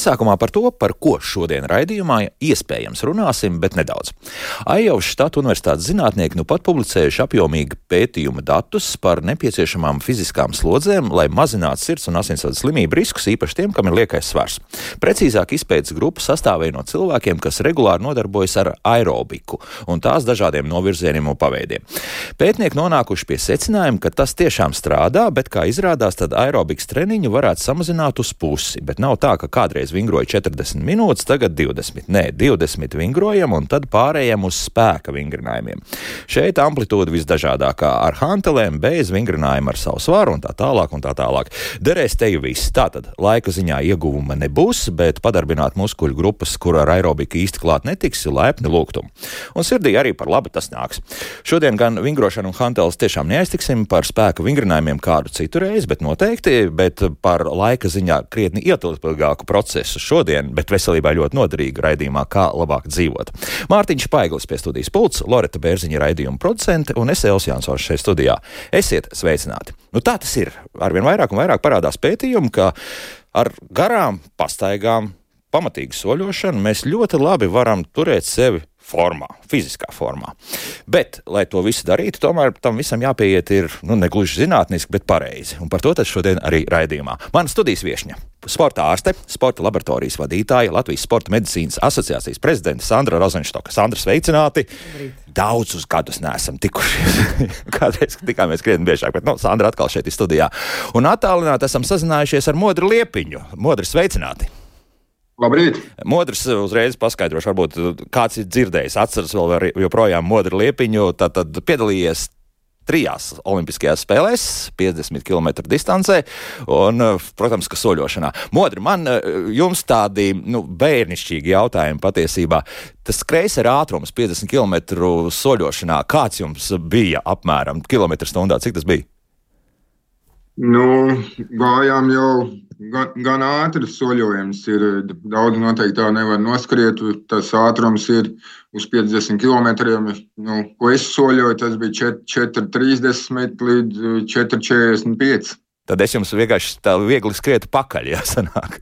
Iesākumā par to, par ko šodien raidījumā iespējams runāsim, bet nedaudz. Aijovas štata universitātes zinātnieki nu pat publicējuši apjomīgu pētījuma datus par nepieciešamām fiziskām slodzēm, lai mazinātu sirds un asinsvadu slimību riskus, īpaši tiem, kam ir liekais svars. Precīzāk izpētes grupa sastāvēja no cilvēkiem, kas regulāri nodarbojas ar aerobiku un tās dažādiem novirzieniem un paveidiem. Pētnieki nonākuši pie secinājuma, ka tas tiešām strādā, bet, kā izrādās, tad aerobikas treniņu varētu samazināt uz pusi, bet nav tā, ka kādreiz kādreiz vingroja 40 minūtes, tagad 20. Nē, 20 vingrojam un tad pārējām uz spēka vingrinājumiem. Šeit amplitūda visdažādākā ar hantelēm, bez vingrinājumu ar savu svaru un tā tālāk. Un tā tālāk. Derēs teju viss. Tātad laika ziņā ieguvuma nebūs, bet padarbināt muskuļu grupas, kur ar aerobiku īsti klāt netiks, laipni lūgtum. Un sirdī arī par labu tas nāks. Šodien gan vingrošanu un hanteles tiešām neaiztiksim par spēka vingrinājumiem kādu citu reizi, bet noteikti, bet par laika ziņā krietni ietilpīgāku procesu procesu šodien, bet veselībai ļoti noderīgu raidījumā, kā labāk dzīvot. Mārtiņš Paiglis pie studijas pults, Loreta Bērziņa raidījuma producente un es Elsijas Jansons šeit studijā. Esiet sveicināti! Nu, tā tas ir. Arvien vairāk un vairāk parādās pētījumi, ka ar garām pastaigām, pamatīgu soļošanu mēs ļoti labi varam turēt sevi formā, fiziskā formā. Bet, lai to visu darītu, tomēr tam visam jāpieiet ir nu, ne gluži zinātniski, bet pareizi. Un par to šodien arī raidījumā. Mana studijas viesņa - sporta ārste, sporta laboratorijas vadītāja, Latvijas Sporta medicīnas asociācijas prezidente Sandra Rozenštoka. Sandra, sveicināti! Daudzus gadus neesam tikušies. Kādreiz tikāmies krietni biežāk, bet nu, Sandra atkal šeit ir studijā. Un attālināti esam sazinājušies ar Modru Liepiņu. Modri, sveicināti! Labrīt! Modrs eh, uzreiz paskaidrošu, varbūt eh, kāds ir dzirdējis, atceras vēl joprojām modru liepiņu, tad, tad piedalījies trijās Olimpiskajās spēlēs, 50 km distancē, un, eh, protams, ka soļošanā. Modri, man jums tādi nu, bērnišķīgi jautājumi patiesībā. Tas kreisera ātrums 50 km soļošanā, kāds jums bija apmēram kilometru stundā, cik tas bija? Nu, gājām jau gan, gan ātri soļojums. Ir daudz noteikti tā nevar noskriet. Tas ātrums ir uz 50 km. Nu, ko es soļoju, tas bija 4,30 līdz 4,45. Tad es jums vienkārši tā viegli skrietu pakaļ, ja sanāk.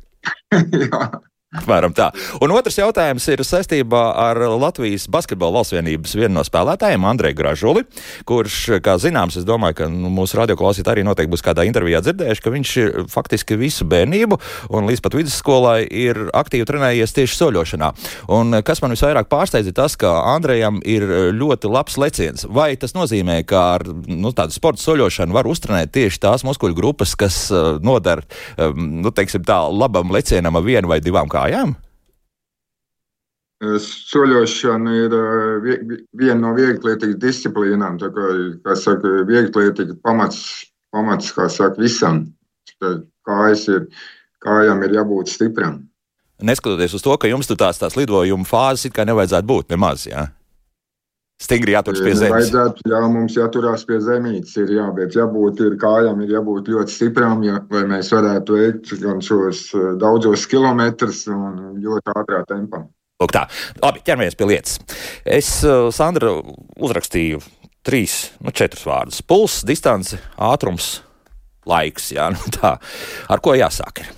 Jā. Apmēram tā. Un otrs jautājums ir saistībā ar Latvijas basketbola valsts vienības vienu no spēlētājiem, Andreju Gražuli, kurš, kā zināms, es domāju, ka nu, mūsu radioklausītāji arī noteikti būs kādā intervijā dzirdējuši, ka viņš faktiski visu bērnību un līdz pat vidusskolai ir aktīvi trenējies tieši soļošanā. Un kas man visvairāk pārsteidza, ir tas, ka Andrejam ir ļoti labs leciens. Vai tas nozīmē, ka ar nu, tādu sporta soļošanu var uztrenēt tieši tās muskuļu grupas, kas uh, nodara, um, nu, teiksim tā, labam lecienam ar vienu vai divām kājām? Kājām? Soļošana ir viena no vieglietīgas disciplīnām. Tā kā, kā saka, vieglietīga pamats, pamats kā saka, visam. Kājas ir, kājām ir jābūt stipram. Neskatoties uz to, ka jums tur tās, tās lidojuma fāzes it kā nevajadzētu būt nemaz. Ja? Stingri jāturas pie zemes. Vajadzētu, jā, mums jāturās pie zemītes. Ir, jā, bet jābūt ir kājām, ir jābūt ļoti stiprām, ja, lai mēs varētu veikt gan šos daudzos kilometrus un ļoti ātrā tempā. Lūk tā, labi, ķeramies pie lietas. Es, Sandra, uzrakstīju trīs, nu, četrus vārdus. Puls, distance, ātrums, laiks. Jā, nu tā. Ar ko jāsāk? Ir?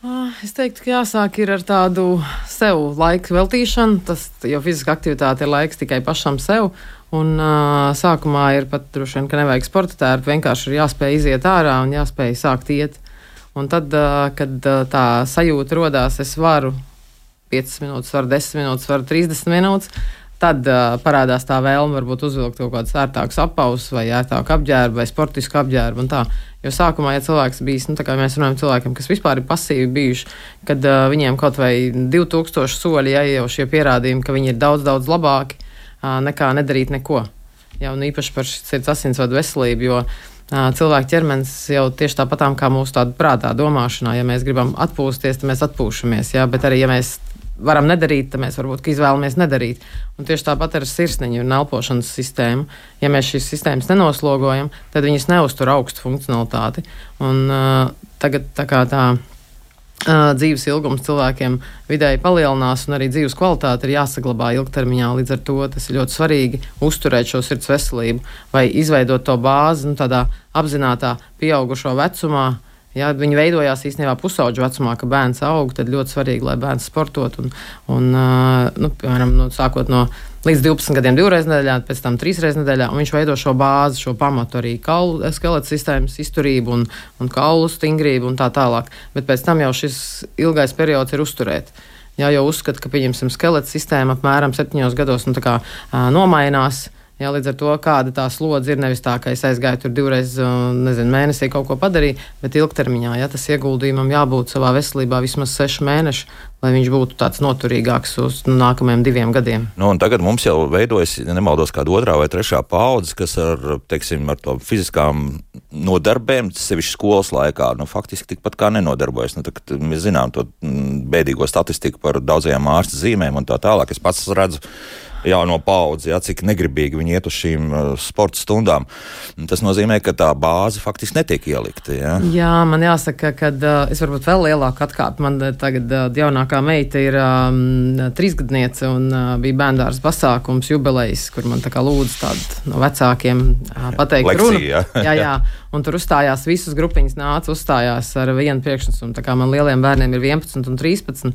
Ah, es teiktu, ka jāsāk ar tādu sev laika veltīšanu. Tas jau fiziska aktivitāte ir laiks tikai pašam sev. Un uh, sākumā ir pat droši vien, ka nevajag sporta tērpu. Vienkārši ir jāspēj iziet ārā un jāspēj sākt iet. Un tad, uh, kad uh, tā sajūta rodās, es varu 5 minūtes, varu 10 minūtes, varu 30 minūtes. Tad uh, parādās tā vēlme varbūt uzvilkt kaut kādus ērtākus apavus, vai ērtāku apģērbu, vai sportisku apģērbu. Jo sākumā, ja cilvēks bijis, nu, tā kā mēs runājam, cilvēkiem, kas vispār ir pasīvi bijuši, kad uh, viņiem kaut vai 2000 soļi jau šie pierādījumi, ka viņi ir daudz, daudz labāki uh, nekā nedarīt neko. Jā, un īpaši par sirds asinsvadu veselību, jo uh, cilvēka ķermenis jau tieši tāpatām kā mūsu prātā domāšanā, ja mēs gribam atpūsties, tad mēs atpūšamies, jā, bet arī, ja mēs varam nedarīt, tad mēs varbūt izvēlamies nedarīt. Un tieši tāpat ar sirsniņu un elpošanas sistēmu. Ja mēs šīs sistēmas nenoslogojam, tad viņas neuztur augstu funkcionalitāti. Un, uh, tagad tā kā tā. Uh, dzīves ilgums cilvēkiem vidēji palielinās, un arī dzīves kvalitāte ir jāsaglabā ilgtermiņā. Līdz ar to tas ir ļoti svarīgi uzturēt šo sirds veselību vai izveidot to bāzi nu, tādā apzinātajā, pieaugušo vecumā, Ja viņi veidojās īstenībā pusauģu vecumā, kad bērns aug, tad ļoti svarīgi, lai bērns sportotu. Un, un, nu, piemēram, nu, sākot no līdz 12 gadiem, divreiz nedēļā, pēc tam trīs reizes nedēļā. Viņš veido šo bāzi, šo pamatu arī kaulu skeleta sistēmas izturību un, un kaulu stingrību un tā tālāk. Bet pēc tam jau šis ilgais periods ir uzturēt. Jā, jau uzskata, ka pieņemsim skeleta sistēmu apmēram septiņos gados nu, kā, nomainās. Jā, līdz ar to, kāda tā slodze ir, nevis tā, ka es aizgāju tur divreiz nezinu, mēnesī kaut ko padarīju, bet ilgtermiņā ja, tas ieguldījumam jābūt savā veselībā vismaz seši mēneši, lai viņš būtu tāds noturīgāks uz nu, nākamajiem diviem gadiem. Nu, tagad mums jau veidojas, ja nemaldos, kāda otrā vai trešā paudze, kas ar, teiksim, ar to fiziskām nodarbēm, sevišķi skolas laikā, nu, faktiski tikpat kā nenodarbojas. Nu, tā, mēs zinām to mm, bēdīgo statistiku par daudzajām ārsta zīmēm un tā tālāk. Es pats redzu jauno paudzi, ja, cik negribīgi viņi iet uz šīm uh, sporta stundām. Tas nozīmē, ka tā bāze faktiski netiek ielikta. Ja. Jā, man jāsaka, ka uh, es varbūt vēl lielāku atkāpi. Man uh, tagad jaunākā meita ir um, trīsgadniece un uh, bija bērndārs pasākums jubilejas, kur man tā kā lūdzu tādu no vecākiem uh, pateikt Lekcija, runu. Jā. jā, jā. Un tur uzstājās visas grupiņas, nāca uzstājās ar vienu priekšnesumu. Tā kā man lieliem bērniem ir 11 un 13, tad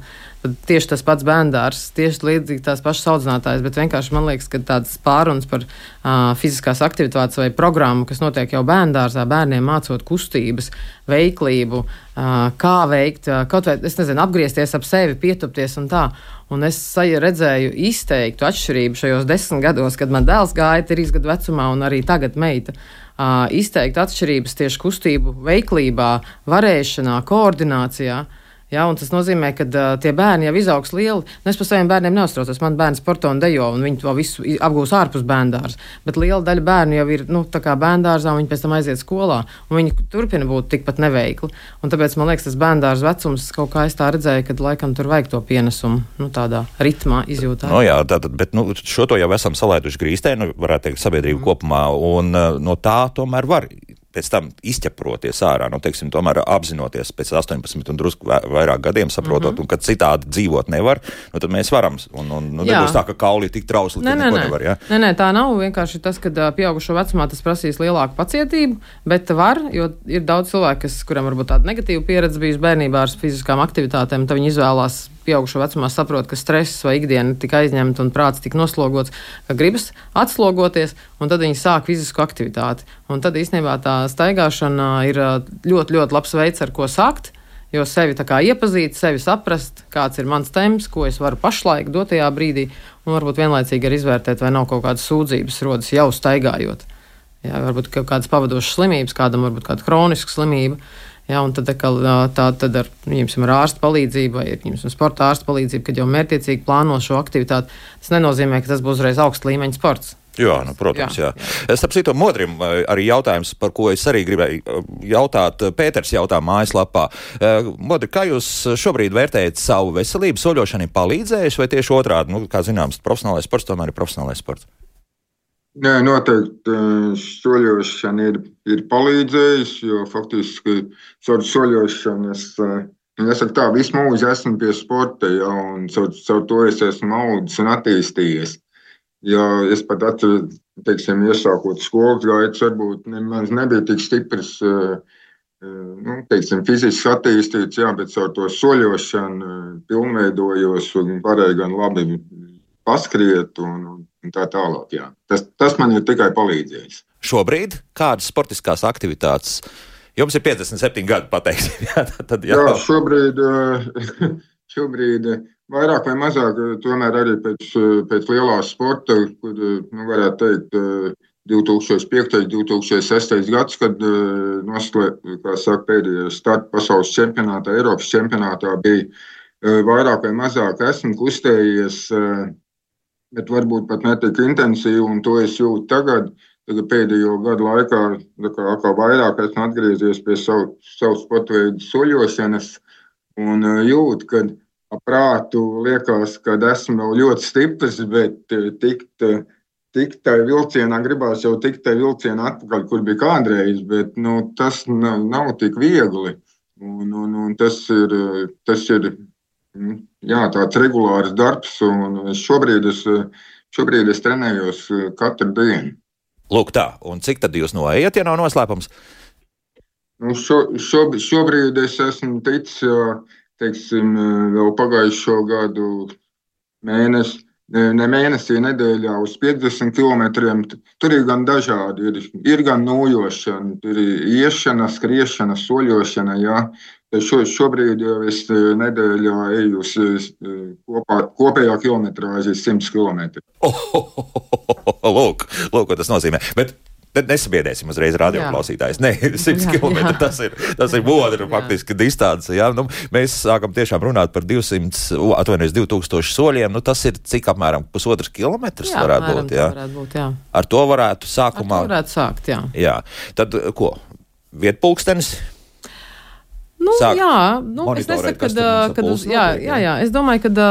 tieši tas pats bērndārs, tieši līdzīgi tās pašas audzinātājas, bet vienkārši man liekas, ka tāds pāruns par uh, fiziskās aktivitātes vai programmu, kas notiek jau bērndārzā, bērniem mācot kustības, veiklību, uh, kā veikt, uh, kaut vai, es nezinu, apgriezties ap sevi, pietupties un tā. Un es redzēju izteiktu atšķirību šajos desmit gados, kad man dēls gāja trīs gadu vecumā, un arī tagad meita. Uh, izteikti atšķirības tieši kustību veiklībā, varēšanā, koordinācijā. Uh, Ja, tas nozīmē, ka uh, tie bērni jau izaugs lieli. Nu, es par saviem bērniem neuztraucos. Man bērns sporto un dejo, un viņi to visu apgūs ārpus bērndārs. Bet liela daļa bērnu jau ir nu, bērndārzā, un viņi pēc tam aiziet skolā, viņi turpina būt tikpat neveikli. Un tāpēc man liekas, tas bērndārs vecums kaut kā es tā redzēju, ka laikam tur vajag to pienesumu, nu, tādā ritmā izjūtā. No jā, tātad, bet nu, šo to jau esam salaiduši grīstē, nu, varētu teikt, sabiedrību mm. kopumā, un no tā tomēr var pēc tam izķeproties ārā, nu, teiksim, tomēr apzinoties pēc 18 un drusku vairāk gadiem, saprotot, mm -hmm. un ka citādi dzīvot nevar, nu, tad mēs varam. Un, un nu, nebūs tā, ka kauli tik trausli, ka neko nevar. Ja? Nē, nē, tā nav. Vienkārši tas, ka pieaugušo vecumā tas prasīs lielāku pacietību, bet var, jo ir daudz cilvēku, kas, kuriem varbūt tāda negatīva pieredze bijusi bērnībā ar fiziskām aktivitātēm, tad viņi izvēlās pieaugušo vecumā saprot, ka stress vai ikdiena tik aizņemta un prāts tik noslogots, ka gribas atslogoties, un tad viņi sāk fizisku aktivitāti. Un tad īstenībā tā staigāšana ir ļoti, ļoti labs veids, ar ko sākt. Jo sevi iepazīt, sevi saprast, kāds ir mans temps, ko es varu pašlaik dotajā brīdī, un varbūt vienlaicīgi arī izvērtēt, vai nav kaut kādas sūdzības rodas jau staigājot. Jā, varbūt kaut kādas pavadošas slimības, kādam varbūt kāda kroniska slimība. Ja, un tad, kā, tā, tad ar, ņemsim, ar ārstu palīdzību vai ņemsim, sporta ārstu palīdzību, kad jau mērķiecīgi plāno šo aktivitāti, tas nenozīmē, ka tas būs uzreiz augsta līmeņa sports. Jā, nu, protams, jā. jā. jā. Starp citu, Modrim arī jautājums, par ko es arī gribēju jautāt. Pēters jautā mājaslapā. Modri, kā jūs šobrīd vērtējat savu veselību? Soļošana ir palīdzējusi vai tieši otrādi? Nu, kā zināms, profesionālais sports tomēr ir profesionālais sports. Nē, noteikti soļošana ir, ir palīdzējusi, jo faktiski caur soļošanu es, es tā, visu mūžu esmu pie sporta, ja, un caur, caur to es esmu audzis un attīstījies. Ja es pat atceros, teiksim, iesākot skolas gaitas, varbūt nemaz nebija tik stiprs, nu, teiksim, fiziski attīstīts, jā, bet caur to soļošanu pilnveidojos un varēju gan labi paskriet un, un tā tālāk. Jā. Tas, tas man ir tikai palīdzējis. Šobrīd kādas sportiskās aktivitātes? Jums ir 57 gadi, pateiksim. Jā, tad, jā. jā šobrīd, šobrīd vairāk vai mazāk, tomēr arī pēc, pēc lielā sporta, kur, nu, varētu teikt, 2005. un 2006. gads, kad noslēdzās pēdējais starts pasaules čempionātā, Eiropas čempionātā, bija vairāk vai mazāk esmu kustējies bet varbūt pat netik intensīvi, un to es jūtu tagad. Tagad pēdējo gadu laikā kā, kā vairāk esmu atgriezies pie savu, savu sporta veidu soļošanas un uh, jūtu, ka prātu liekas, ka esmu ļoti stiprs, bet uh, tikt, uh, tikt tajā vilcienā gribās jau tikt tajā vilcienā atpakaļ, kur bija kādreiz, bet nu, tas nav, nav tik viegli. Un, un, un tas ir, tas ir Nu, jā, tāds regulārs darbs, un šobrīd es, šobrīd es trenējos eh, katru dienu. Lūk, tā. Un cik tad jūs noiet, ja nav noslēpums? Nu, šo, šo, šobrīd es esmu ticis, teiksim, vēl pagājušo gadu mēnesi, ne mēnesī, nedēļā uz 50 km. Tur ir gan dažādi. Ir, ir gan nojošana, ir iešana, skriešana, soļošana. Jā. Šo, šobrīd jau es nedēļā eju uz kopā, kopējā kilometrāža 100 km. Oh, oh, oh, lūk, lūk, ko tas nozīmē. Bet Tad nesabiedēsim uzreiz radioklausītājus. Nē, 100 km tas ir, tas ir modra faktiski distance. Jā. Nu, mēs sākam tiešām runāt par 200, atvainojos, 2000 soļiem. Nu, tas ir cik apmēram pusotrs kilometrs jā, varētu būt. Jā. Varētu būt jā. Ar to varētu sākumā. Ar to varētu sākt, jā. jā. Tad ko? Vietpulkstenis Nu, jā, nu, es nesaku, ka, kad, uz, jā, jā, jā, es domāju, ka,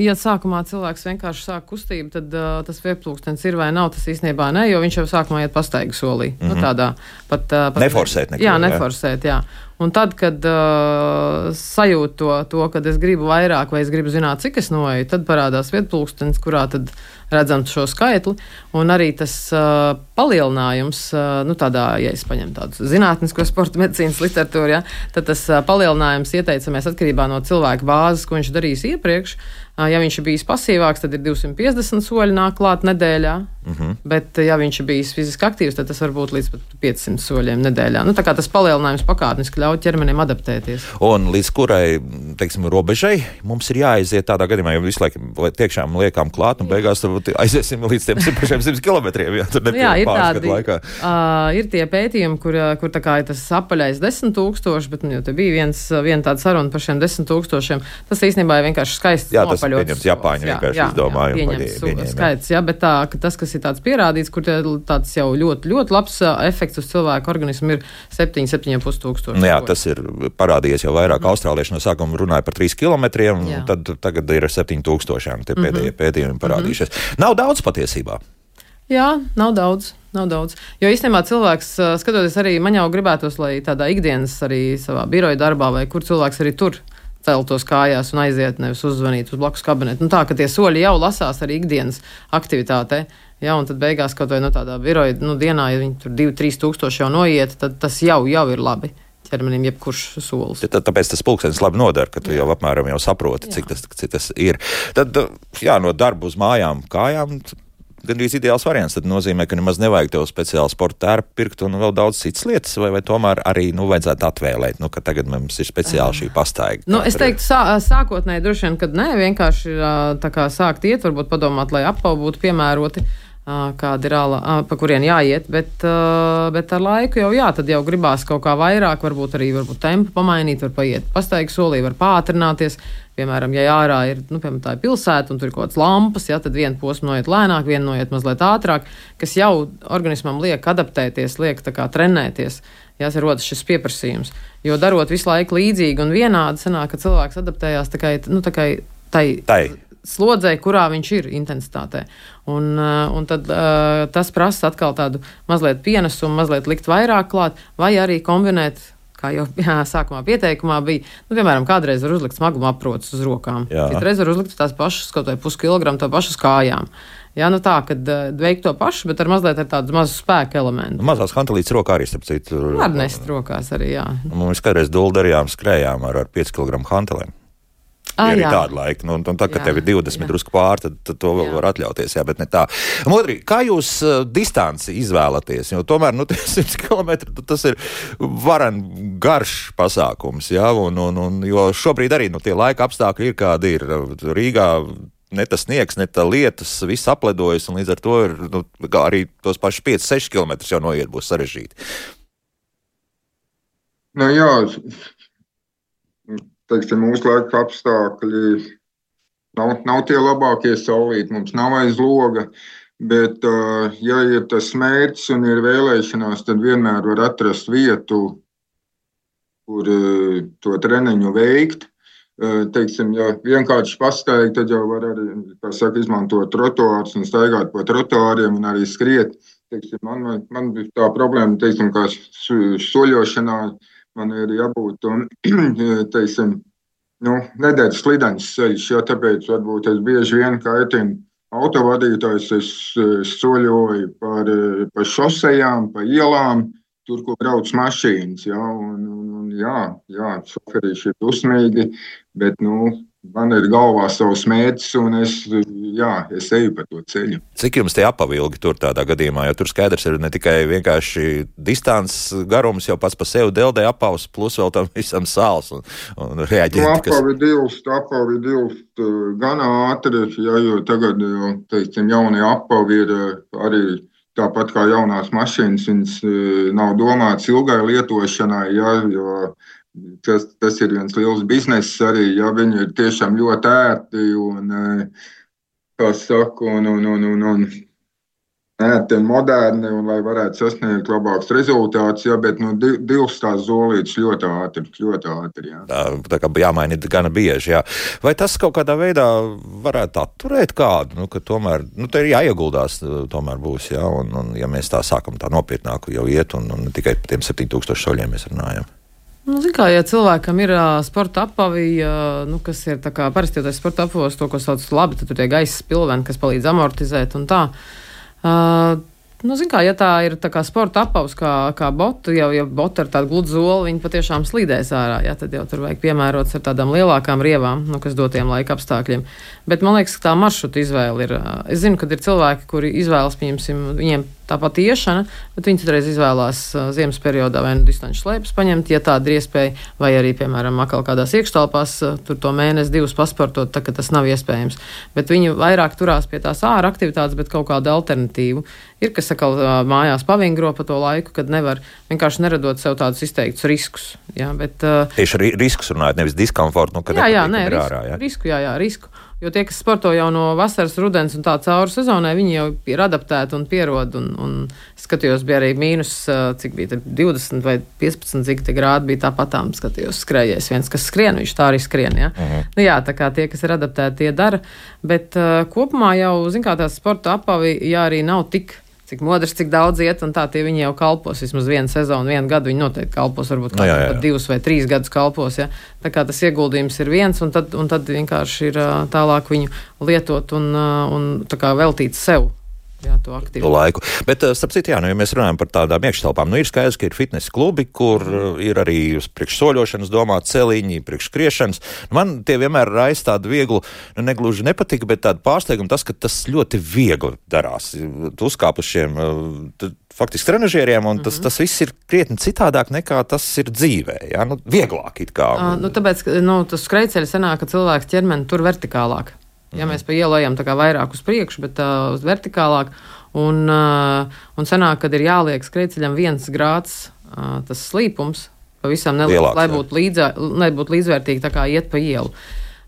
ja sākumā cilvēks vienkārši sāk kustību, tad uh, tas vieplūkstens ir vai nav, tas īstenībā ne, jo viņš jau sākumā iet pastaigu solī. Mm -hmm. nu, mhm. tādā pat. Uh, pat neforsēt neko. Jā, neforsēt, jā. Un tad, kad uh, sajūtu to, to, kad es gribu vairāk vai es gribu zināt, cik es noeju, tad parādās vietplūkstens, kurā tad redzam šo skaitli. Un arī tas uh, palielinājums, uh, nu, tādā, ja es paņemu tādu zinātnisko sporta medicīnas literatūru, ja, tad tas uh, palielinājums ieteicamies atkarībā no cilvēka bāzes, ko viņš darīs iepriekš. Ja viņš ir bijis pasīvāks, tad ir 250 soļi nāk klāt nedēļā. Mm -hmm. Bet, ja viņš ir bijis fiziski aktīvs, tad tas var būt līdz 500 soļiem nedēļā. Nu, tas palielinājums pakāpeniski ļauj ķermenim adaptēties. Un līdz kurai teiksim, robežai mums ir jāaiziet tādā gadījumā, jo visu laiku tiešām liekam klāt, un beigās aiziesim līdz tiem 100 km. Jā, nu, jā ir tādi uh, ir tie pētījumi, kur, kur ir tas apaļais 10 tūkstoši, bet nu, bija viens, viena tāda saruna par šiem 10 tūkstošiem. Tas īstenībā ir vienkārši skaists. Jā, tas pieņemts Japāņu vienkārši izdomājumu. Pieņemts skaits, jā, bet tā, tas, kas ir tāds pierādīts, kur tāds jau ļoti, ļoti labs efekts uz cilvēku organismu ir 7, 7,5 tūkstoši. Jā, tas ir parādījies jau vairāk. Mm. Austrālieši no sākuma runāja par 3 km, tad tagad ir 7 tūkstošiem. Tie pēdējie mm -hmm. pētījumi parādījušies. Mm -hmm. Nav daudz patiesībā. Jā, nav daudz. Nav daudz. Jo īstenībā cilvēks, skatoties arī, man jau gribētos, lai tādā ikdienas, arī savā biroja darbā, vai kur cilvēks arī tur celtos kājās un aiziet, nevis uzzvanīt uz blakus kabinetu. Nu, tā ka tie soļi jau lasās arī ikdienas aktivitātē. Ja, un tad beigās kaut vai no tādā biroja nu, dienā, ja viņi tur 2-3 tūkstoši jau noiet, tad tas jau, jau ir labi ķermenim jebkurš solis. Tad, tāpēc tas pulkstenis labi nodara, ka tu jā. jau apmēram jau saproti, cik tas, cik tas ir. Tad, jā, no darba uz mājām, kājām gandrīz ideāls variants. Tad nozīmē, ka nemaz nevajag tev speciāli sporta tērpu pirkt un vēl daudz citas lietas, vai, vai tomēr arī nu, vajadzētu atvēlēt, nu, ka tagad mums ir speciāli šī pastaiga. Nu, es teiktu, sā, sākotnēji droši vien, kad nē, vienkārši tā kā sākt iet, varbūt padomāt, lai apau būtu piemēroti kāda ir āla, pa kurien jāiet, bet, bet ar laiku jau, jā, tad jau gribās kaut kā vairāk, varbūt arī varbūt tempu pamainīt, var paiet pastaigu solī, var pātrināties. Piemēram, ja ārā ir, nu, piemēram, tā ir pilsēta un tur ir kaut kādas lampas, ja, tad viena posma noiet lēnāk, viena noiet mazliet ātrāk, kas jau organismam liek adaptēties, liek tā kā trenēties. Jā, rodas šis pieprasījums. Jo darot visu laiku līdzīgi un vienādi, sanāk, ka cilvēks adaptējās tikai nu, tai, tai, tai slodzē, kurā viņš ir intensitātē. Un, un tad uh, tas prasa atkal tādu mazliet pienesumu, mazliet likt vairāk klāt, vai arī kombinēt kā jau jā, sākumā pieteikumā bija, nu, piemēram, kādreiz var uzlikt smagumu aprocis uz rokām. Citreiz var uzlikt tās pašas, kaut vai puskilogramu, to pašas kājām. Jā, nu tā, kad uh, veikt to pašu, bet ar mazliet ar tādu mazu spēku elementu. Nu, mazās hantelītes rokā arī, starp citu. Var nest rokās arī, jā. Mums kādreiz dulli darījām, skrējām ar, ar 5 kg hantelēm. Ah, ir tāda laika, nu, un tā, kad jā, tev ir 20 jā. drusku pāri, tad, tad to vēl jā. var atļauties. Jā, bet ne tā. Modri, kā jūs uh, distanci izvēlaties? Jo tomēr nu, 100 km tas ir varan garš pasākums. Jā, un, un, un, jo šobrīd arī nu, tie laika apstākļi ir kādi ir Rīgā. Ne tas sniegs, ne tā lietas, viss apledojas, un līdz ar to ir, nu, arī tos pašus 5-6 km jau noiet būs sarežģīti. Nu, jā, teiksim, mūsu laika apstākļi nav, nav tie labākie saulīti, mums nav aiz loga. Bet, ja ir tas mērķis un ir vēlēšanās, tad vienmēr var atrast vietu, kur to treniņu veikt. Teiksim, ja vienkārši pastaigāt, tad jau var arī saka, izmantot trotuārus un staigāt pa trotuāriem un arī skriet. Teiksim, man, man bija tā problēma, teiksim, kā soļošanā man ir jābūt un, teiksim, nu, nedēļas slidens ceļš, jo tāpēc varbūt es bieži vien kaitinu autovadītājs, es soļoju par, par šosejām, pa ielām, tur, kur brauc mašīnas. Ja, un, un, un, jā, jā šoferīši ir dusmīgi, bet nu, man ir galvā savs mērķis, un es, jā, es eju pa to ceļu. Cik jums tie apavilgi tur tādā gadījumā? Jo tur skaidrs ir ne tikai vienkārši distants garums, jau pats par sevi deldē apavs, plus vēl tam visam sāls un, un reaģēt. Nu, apavi dilst, apavi dilst uh, gan ātri, ja, jo tagad, teiksim, jaunie apavi ir uh, arī tāpat kā jaunās mašīnas, viņas uh, nav domātas ilgai lietošanai, ja, jo Tas, tas ir viens liels bizness arī, ja viņi ir tiešām ļoti ērti un, eh, kā saka, un, un, un, un, un ērti un moderni, un lai varētu sasniegt labākus rezultātus, ja, bet nu, divas tās zolītes ļoti ātri, ļoti ātri. Ja. Tā, tā kā jāmaina gana bieži, jā. Vai tas kaut kādā veidā varētu atturēt kādu, nu, ka tomēr, nu, te ir jāieguldās, tomēr būs, jā, un, un ja mēs tā sākam tā nopietnāk jau iet, un, un tikai par tiem 7000 soļiem mēs runājam. Nu, kā ja cilvēkam ir uh, sporta apavija, uh, nu, kas ir parasti jau tas sporta apavos, to, ko sauc labi, tad tur tie gaisa spilveni, kas palīdz amortizēt un tā. Uh, Nu, zin, kā, ja tā ir tā kā sporta apavs, kā, kā botu, jau ja bota ar tādu gludu zoli, viņi patiešām slīdēs ārā. Jā, tad jau tur vajag piemērots ar tādām lielākām rievām, nu, kas dotiem laika apstākļiem. Bet man liekas, ka tā maršruta izvēle ir. Es zinu, ka ir cilvēki, kuri izvēlas, pieņemsim, viņiem tāpat iešana, bet viņi citreiz izvēlās ziemas periodā vai nu distanču slēpes paņemt, ja tāda ir iespēja, vai arī, piemēram, atkal kādās iekštelpās tur to mēnesi, divus pasportot, tā ka tas nav iespējams. Bet viņi vairāk turās pie tās ārā aktivitātes, bet kaut kādu alternatīvu. Ir, kas atkal mājās pavingro pa to laiku, kad nevar vienkārši neradot sev tādus izteiktus riskus. Jā, bet, Tieši riskus runājot, nevis diskomfortu, nu, kad jā, jā, nē, risku, ārā. Jā. risku, jā, jā, risku. Jo tie, kas sporto jau no vasaras, rudens un tā cauri sezonai, viņi jau ir adaptēti un pierod. Un, un skatījos, bija arī mīnus, cik bija 20 vai 15, cik grādi bija tāpatām. Skatījos, skrējējis viens, kas skrien, viņš tā arī skrien. Ja? -huh. nu, jā, tā kā tie, kas ir adaptēti, tie dara. Bet uh, kopumā jau, zin kā tās sporta apavi, ja arī nav tik cik modrs, cik daudz iet, un tā tie viņi jau kalpos. Vismaz vienu sezonu, vienu gadu viņi noteikti kalpos, varbūt no, nu jā, jā. pat divus vai trīs gadus kalpos. Ja? Tā kā tas ieguldījums ir viens, un tad, un tad vienkārši ir tālāk viņu lietot un, un veltīt sev jā, to aktīvu to laiku. Bet, eh, starp citu, jā, nu, ja mēs runājam par tādām iekštelpām, nu, ir skaidrs, ka ir fitnesa klubi, kur mm. ir arī priekšsoļošanas domāti celiņi, priekšskriešanas. Man tie vienmēr raisa tādu vieglu, nu, negluži nepatika, bet tādu pārsteigumu tas, ka tas ļoti viegli darās. Tu uzkāp uz šiem eh, faktiski trenižieriem, un tas, mm -hmm. tas viss ir krietni citādāk nekā tas ir dzīvē. Ja? Nu, vieglāk it kā. Uh, nu, tāpēc, nu, tas skrejceļš sanāk, ka cilvēks ķermeni tur vertikālāk. Ja mēs pa ielu ejam vairāk uz priekšu, bet uh, uz vertikālāk, un, uh, un sanāk, kad ir jāliek skrejceļam viens grāds, uh, tas slīpums, pavisam neliels, lai būtu, līdzā, lai būtu līdzvērtīgi iet pa ielu.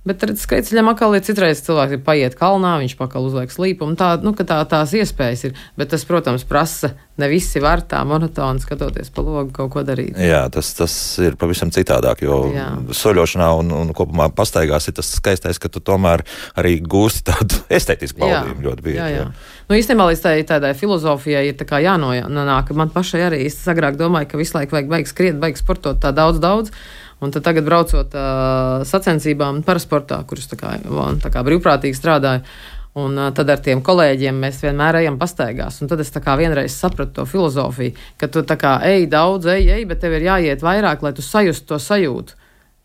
Bet skrejceļam atkal ir citreiz cilvēks, ir paiet kalnā, viņš pakaļ uzliek slīpumu. Tā, nu, tā, tās iespējas ir. Bet tas, protams, prasa ne visi var tā monotoni skatoties pa logu kaut ko darīt. Jā, tas, tas ir pavisam citādāk, jo Jā. soļošanā un, un kopumā pastaigās ir tas skaistais, ka tu tomēr arī gūsti tādu estetisku baudījumu ļoti bieži. Jā, jā. Jā. Nu, īstenībā līdz tai, tādai filozofijai ir tā jānonāk. Man pašai arī es agrāk domāju, ka visu laiku vajag baigt skriet, baigt sportot tā daudz, daudz. Un tad tagad braucot uh, sacensībām parasportā, kurus tā kā, tā kā brīvprātīgi strādāju, Un tad ar tiem kolēģiem mēs vienmēr ejam pastaigās. Un tad es vienreiz sapratu to filozofiju, ka tu tā kā ej daudz, ej, ej, bet tev ir jāiet vairāk, lai tu sajustu to sajūtu.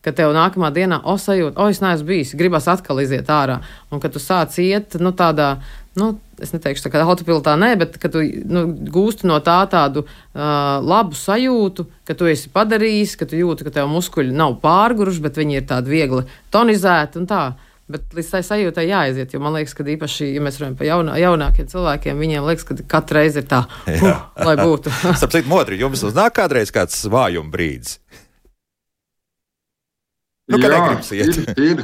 Ka tev nākamā dienā, o, sajūta, o, es neesmu bijis, gribas atkal iziet ārā. Un ka tu sāc iet, nu, tādā nu, es neteikšu, tā kā autopilotā, nē, bet ka tu nu, gūsti no tā tādu uh, labu sajūtu, ka tu esi padarījis, ka tu jūti, ka tev muskuļi nav pārguruši, bet viņi ir tādi viegli tonizēti un tā. Bet līdz tai sajūtai jāaiziet, jo man liekas, ka īpaši, ja mēs runājam par jaunā, jaunākiem cilvēkiem, viņiem liekas, ka katru reizi ir tā, uh, lai būtu. Sapratu, modri, jums uznāk kādreiz kāds vājuma brīdis. Nu, Jā, ir, ir,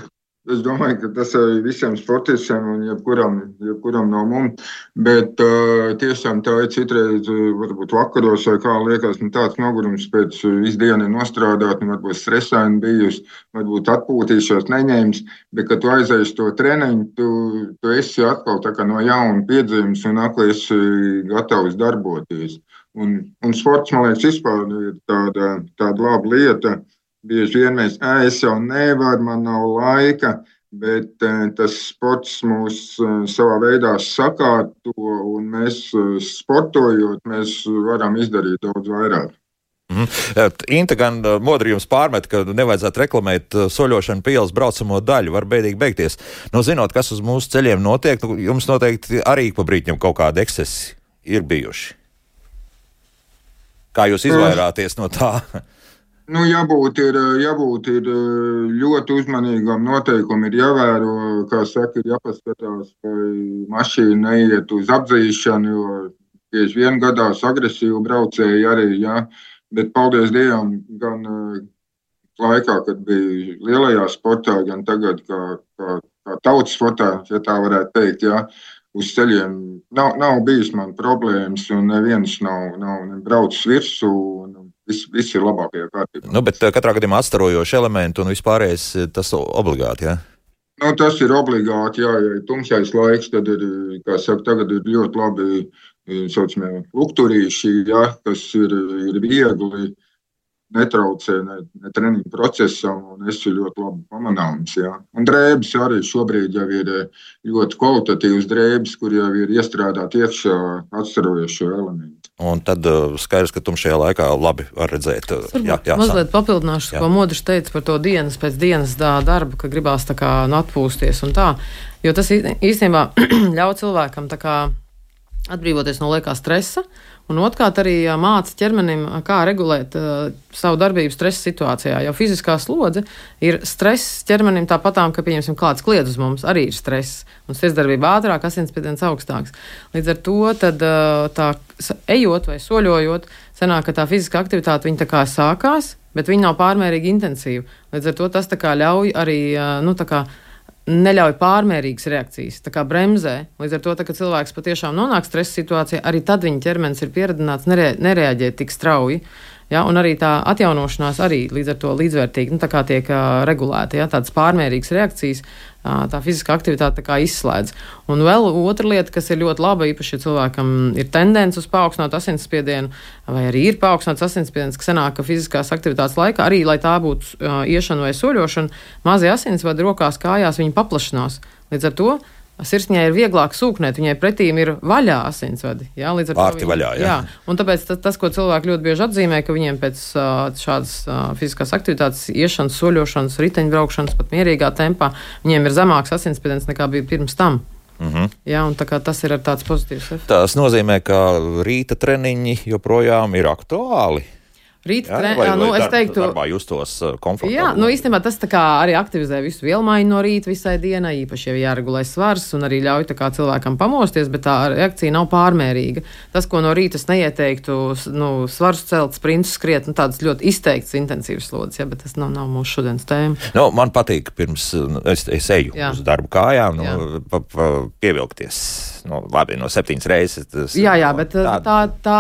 Es domāju, ka tas ir visiem sportistiem un jebkuram, jebkuram no mums. Bet uh, tiešām tā ir citreiz, varbūt vakaros, vai kā liekas, nu, tāds nogurums pēc visu dienu nostrādāt, un varbūt stresaini bijusi, varbūt atpūtīšos, neņēmis. Bet, kad tu aizēji to treniņu, tu, tu esi atkal no jauna piedzimis un atkal esi gatavs darboties. Un, un sports, man liekas, vispār ir tāda, tāda laba lieta Bieži vien mēs, es jau nevaru, man nav laika, bet tas sports mūs savā veidā sakārto, un mēs sportojot, mēs varam izdarīt daudz vairāk. Mm. Inta gan modri jums pārmet, ka nevajadzētu reklamēt soļošanu pa ielas braucamo daļu. Var bēdīgi beigties. Nu, zinot, kas uz mūsu ceļiem notiek, nu, jums noteikti arī pa brīdim kaut kādi ekscesi ir bijuši. Kā jūs izvairāties no tā? Nu, jābūt, ir, jābūt ir ļoti uzmanīgam. Noteikumi ir jāvēro, kā saka, ir jāpaskatās, lai mašīna neiet uz apdzīšanu, jo bieži vien gadās agresīvi braucēji arī. Ja? Bet, paldies Dievam, gan laikā, kad bija lielajā sportā, gan tagad, kā, kā, kā tautas sportā, ja tā varētu teikt. Ja? uz ceļiem nav, nav bijis man problēmas, un neviens nav, nav braucis virsū. Viss, viss ir labākajā kārtībā. Nu, bet katrā gadījumā atstarojoši elementi un vispārējais tas obligāti. Ja? Nu, tas ir obligāti, jā, ja ir tumšais laiks, tad ir, kā saka, tagad ir ļoti labi saucamie lukturīši, jā, kas ir, ir viegli netraucē ne, ne treniņu procesam, un es esmu ļoti labi pamanāms. Jā. Un drēbes arī šobrīd jau ir eh, ļoti kvalitatīvs drēbes, kur jau ir iestrādāti iekšā atstarojošo elementu. Un tad uh, skaidrs, ka tumšajā laikā labi var redzēt. Uh, jā, jā, mazliet papildināšu, jā. ko Modris teica par to dienas pēc dienas darbu, ka gribās tā kā nu, atpūsties un tā. Jo tas īstenībā ļauj cilvēkam tā kā atbrīvoties no liekā stresa. Uh, Un otrkārt, arī māca ķermenim, kā regulēt uh, savu darbību stresa situācijā. Jo fiziskā slodze ir stress ķermenim tāpatām, ka, pieņemsim, klāts kliedz uz mums, arī ir stress. Un sirdsdarbība ātrāk, asinsspiediens augstāks. Līdz ar to tad, uh, tā ejot vai soļojot, sanāk, ka tā fiziskā aktivitāte viņa tā kā sākās, bet viņa nav pārmērīgi intensīva. Līdz ar to tas ļauj arī, nu, neļauj pārmērīgas reakcijas, tā kā bremzē. Līdz ar to, tā, kad cilvēks patiešām nonāk stresa situācijā, arī tad viņa ķermenis ir pieredzināts nere, nereaģēt tik strauji. Ja, un arī tā atjaunošanās arī līdz ar to līdzvērtīgi nu, tiek uh, regulēta. Ja, tādas pārmērīgas reakcijas, tā fiziskā aktivitāte tā izslēdz. Un vēl otra lieta, kas ir ļoti laba, īpaši, ja cilvēkam ir tendence uz paaugstinātu asinsspiedienu, vai arī ir paaugstināts asinsspiediens, kas sanāk, ka fiziskās aktivitātes laikā, arī lai tā būtu uh, iešana vai soļošana, mazie asinsvadi rokās, kājās, viņi paplašinās. Līdz ar to Sirsniņai ir vieglāk sūknēt, viņai pretīm ir vaļā asinsvadi. Jā, līdz ar to viņi, vaļā, jā. jā. Un tāpēc tas, ko cilvēki ļoti bieži atzīmē, ka viņiem pēc šādas fiziskās aktivitātes, iešanas, soļošanas, riteņbraukšanas, pat mierīgā tempā, viņiem ir zemāks asinsspiediens nekā bija pirms tam. Mm -hmm. Jā, tas ir tāds pozitīvs efekts. Tas nozīmē, ka rīta treniņi joprojām ir aktuāli. Rīta treniņā, vai, nu, es teiktu, darbā justos komfortabli. Jā, nu, īstenībā tas arī aktivizē visu vielmaiņu no rīta visai dienai, īpaši, ja jāregulē svars un arī ļauj cilvēkam pamosties, bet tā reakcija nav pārmērīga. Tas, ko no rīta es neieteiktu, nu, svars celt, sprints skriet, nu, tādas ļoti izteikts intensīvas slodzes, ja, bet tas nav, nav mūsu šodienas tēma. Nu, man patīk, pirms nu, es, es eju jā. uz darbu kājām, nu, pa, pa, pievilkties nu, labi, no septiņas reizes. Tas, jā, jā, bet tā, tā, tā,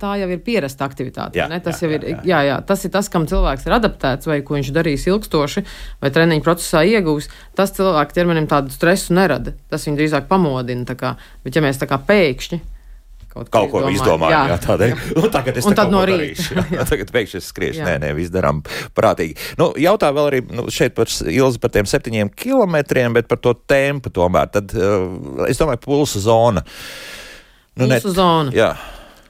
tā jau ir pierasta aktivitāte. Jā, tas, jā, jā, ir, jā, jā, tas ir tas, kam cilvēks ir adaptēts, vai ko viņš darīs ilgstoši, vai treniņu procesā iegūs. Tas cilvēku ķermenim tādu stresu nerada. Tas viņu drīzāk pamodina. Kā, bet, ja mēs tā kā pēkšņi kaut, kaut ko izdomājam. Jā, jā tādēļ. Nu, tagad es tad no rīta. Jā, tagad pēkšņi es skriešu. Nē, nē, viss darām prātīgi. Nu, jautā vēl arī nu, šeit par Ilzi par tiem septiņiem kilometriem, bet par to tempu tomēr. Tad uh, es domāju, pulsa zona. Nu, pulsa net, zona. Jā.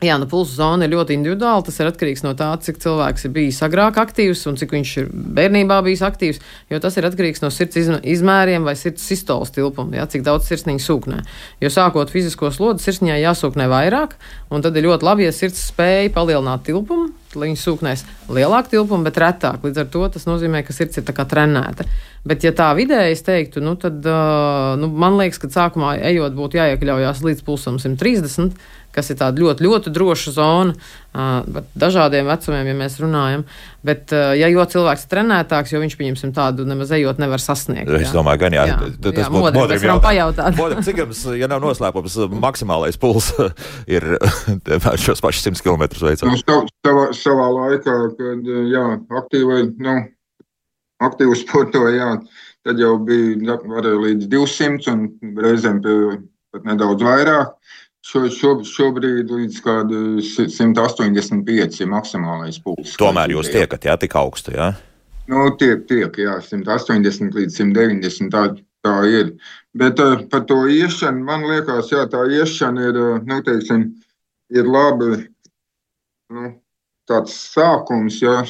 Jā, nu, pulsu zona ir ļoti individuāla. Tas ir atkarīgs no tā, cik cilvēks ir bijis agrāk aktīvs un cik viņš ir bērnībā bijis aktīvs. Jo tas ir atkarīgs no sirds izmēriem vai sirds sistoles tilpuma, jā, cik daudz sirsniņa sūknē. Jo sākot fizisko slodzi, sirsniņai jāsūknē vairāk, un tad ir ļoti labi, ja sirds spēja palielināt tilpumu. Lai viņi sūknēs lielāku tilpumu, bet retāk. Līdz ar to tas nozīmē, ka sirds ir trenēta. Bet, ja tā vidēji es teiktu, nu, tad nu, man liekas, ka sākumā ejot būtu jāiekļaujas līdz pulsam 130 kas ir tāda ļoti, ļoti droša zona. Uh, dažādiem vecumiem, ja mēs runājam. Bet, uh, ja jo cilvēks ir trenētāks, jo viņš, pieņemsim, tādu nemaz ejot, nevar sasniegt. Jā. Es domāju, gan jā, jā, tas jā, būtu modrim jautāt. pajautāt. Modrim, cik jums, ja nav noslēpums, maksimālais puls ir šos pašus 100 km veicot? Nu, savā, savā laikā, kad jā, aktīvai, nu, aktīvi sportoja, jā, tad jau bija līdz 200 un reizēm pat nedaudz vairāk. Šo, šo, šobrīd līdz 185 ir maksimālais pulss. Tomēr jūs tiekat, jā, tik augstu, jā? Nu, tiek, tiek, jā, 180 līdz 190, tā, tā ir. Bet uh, par to iešanu, man liekas, jā, tā iešana ir, uh, nu, teiksim, ir labi. Nu, tāds sākums, ja,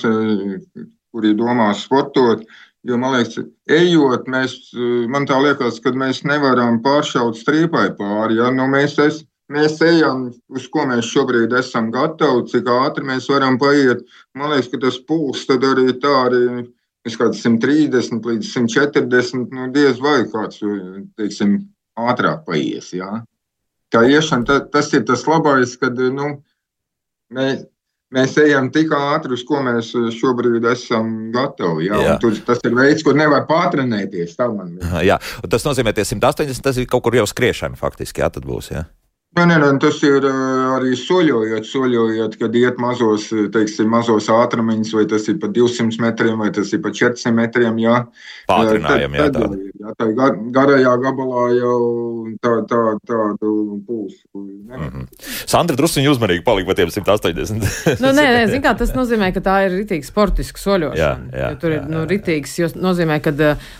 kuri domā sportot. Jo man liekas, ejot, mēs, man tā liekas, ka mēs nevaram pāršaut strīpai pāri. Ja? Nu, mēs, es, mēs ejam, uz ko mēs šobrīd esam gatavi, cik ātri mēs varam paiet. Man liekas, ka tas pūls tad arī tā arī kāds 130 līdz 140, nu, diez vai kāds, teiksim, ātrāk paies. Jā. Tā iešana, ta, tas ir tas labais, kad nu, mēs, mēs ejam tik ātri, uz ko mēs šobrīd esam gatavi. Jā, jā. Tur, tas ir veids, kur nevar un tas nozīmē, ka 180 tas ir kaut kur jau skriešana faktiski. Jā, tad būs. Jā. Nē, nē, nē, tas ir arī soļojot, soļojot, kad iet mazos, teiksim, mazos ātrumiņus, vai tas ir pa 200 metriem, vai tas ir pa 400 metriem. Jā, Pātrinājam, jā, tā. jā, tā garajā gabalā jau tā, tā, tādu pulsu. Mm -hmm. Sandra druskuņi uzmanīgi palika pa tiem 180. nu, nē, nē, zin kā, tas nozīmē, ka tā ir ritīgi sportiska soļošana. Jā, jā, tur ir jā, nu, ritīgs, jo nozīmē, ka,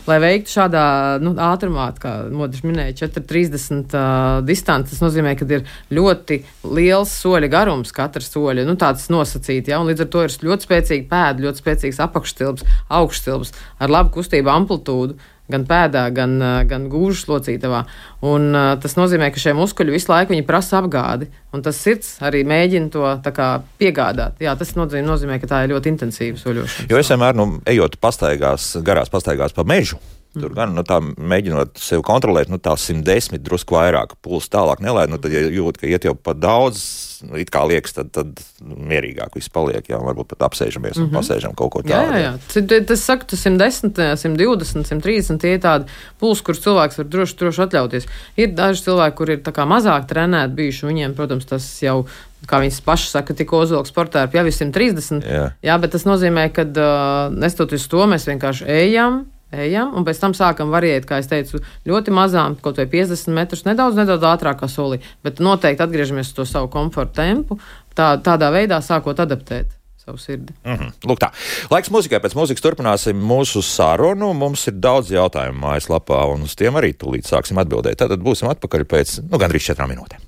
lai veiktu šādā nu, ātrumā, kā Modris minēja, 4,30 uh, distanci, tas nozīmē, kad ir ļoti liels soļa garums, katra soļa, nu, tāds nosacīts, ja, un līdz ar to ir ļoti spēcīga pēda, ļoti spēcīgs apakšstilbs, augšstilbs ar labu kustību amplitūdu gan pēdā, gan, gan gūžas locītavā. Un, uh, tas nozīmē, ka šie muskuļi visu laiku prasa apgādi, un tas sirds arī mēģina to kā, piegādāt. Jā, tas nozīmē, nozīmē, ka tā ir ļoti intensīva soļošana. Jo es vienmēr, nu, ejot pastaigās, garās pastaigās pa mežu, Tur gan nu, tā, mēģinot sevi kontrolēt, nu, tā 110, drusku vairāk, pulss tālāk nelaid. Nu, tad, ja jūt, ka iet jau pa daudz, nu, it kā liekas, tad, tad nu, mierīgāk viss paliek. Jā, varbūt pat apsēžamies un mm -hmm. pasēžam kaut ko tādu. Jā, jā, jā. Tas saka, tas 110, 120, 130 tie ir tādi pulsi, kurus cilvēks var droši, droši atļauties. Ir daži cilvēki, kur ir mazāk trenēti bijuši, viņiem, protams, tas jau kā viņas pašas saka, tikko uzvilks sportā ar jau 130. Jā. jā, bet tas nozīmē, ka uh, nestoties to, mēs vienkārši ejam ejam, un pēc tam sākam variēt, kā es teicu, ļoti mazām, kaut vai 50 metrus, nedaudz, nedaudz ātrākā solī, bet noteikti atgriežamies uz to savu komforta tempu, tā, tādā veidā sākot adaptēt. Savu sirdi. Mm -hmm. Lūk, tā. Laiks mūzikai. Pēc mūzikas turpināsim mūsu sarunu. Mums ir daudz jautājumu mājaslapā, un uz tiem arī tūlīt sāksim atbildēt. Tad būsim atpakaļ pēc nu, gandrīz četrām minūtēm.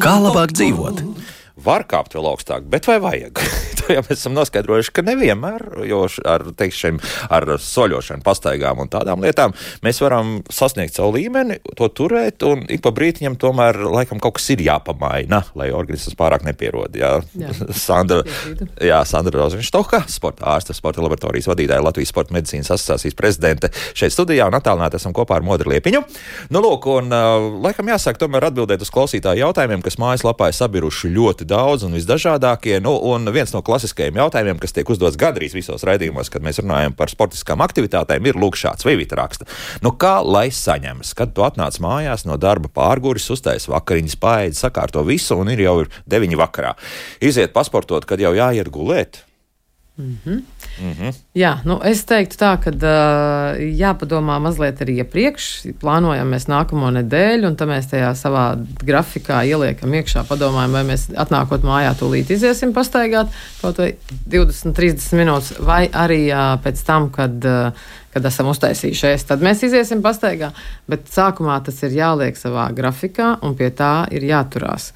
Kā labāk dzīvot? Var kāpt vēl augstāk, bet vai vajag? to jau mēs esam noskaidrojuši, ka nevienmēr, jo ar, teikšiem, ar soļošanu, pastaigām un tādām lietām mēs varam sasniegt savu līmeni, to turēt, un ik pa brītiņam tomēr laikam kaut kas ir jāpamaina, lai organisms pārāk nepierod. Jā, jā. Sandra, jā, Sandra Rozenštoka, sporta ārste, sporta laboratorijas vadītāja, Latvijas sporta medicīnas asociācijas prezidente šeit studijā un attālināti esam kopā ar Modri Liepiņu. Nu, lūk, un laikam jāsāk tomēr atbildēt uz klausītāju jautājumiem, kas mājaslapā ir sabiruši ļoti daudz un visdažādākie. Nu, un viens no klasiskajiem jautājumiem, kas tiek uzdots gandrīz visos raidījumos, kad mēs runājam par sportiskām aktivitātēm, ir lūk šāds Vivita raksta. Nu, kā lai saņemas, kad tu atnāc mājās no darba pārguris, uztais vakariņas, paēdi, sakārto visu un ir jau ir deviņi vakarā. Iziet pasportot, kad jau jāiet gulēt. Mm -hmm. Mm -hmm. Jā, nu es teiktu tā, ka uh, jāpadomā mazliet arī iepriekš. Plānojam mēs nākamo nedēļu, un tad mēs tajā savā grafikā ieliekam iekšā, padomājam, vai mēs atnākot mājā tūlīt iziesim pastaigāt kaut vai 20, 30 minūtes, vai arī uh, pēc tam, kad, uh, kad esam uztaisījušies, tad mēs iziesim pastaigā. Bet sākumā tas ir jāliek savā grafikā, un pie tā ir jāturās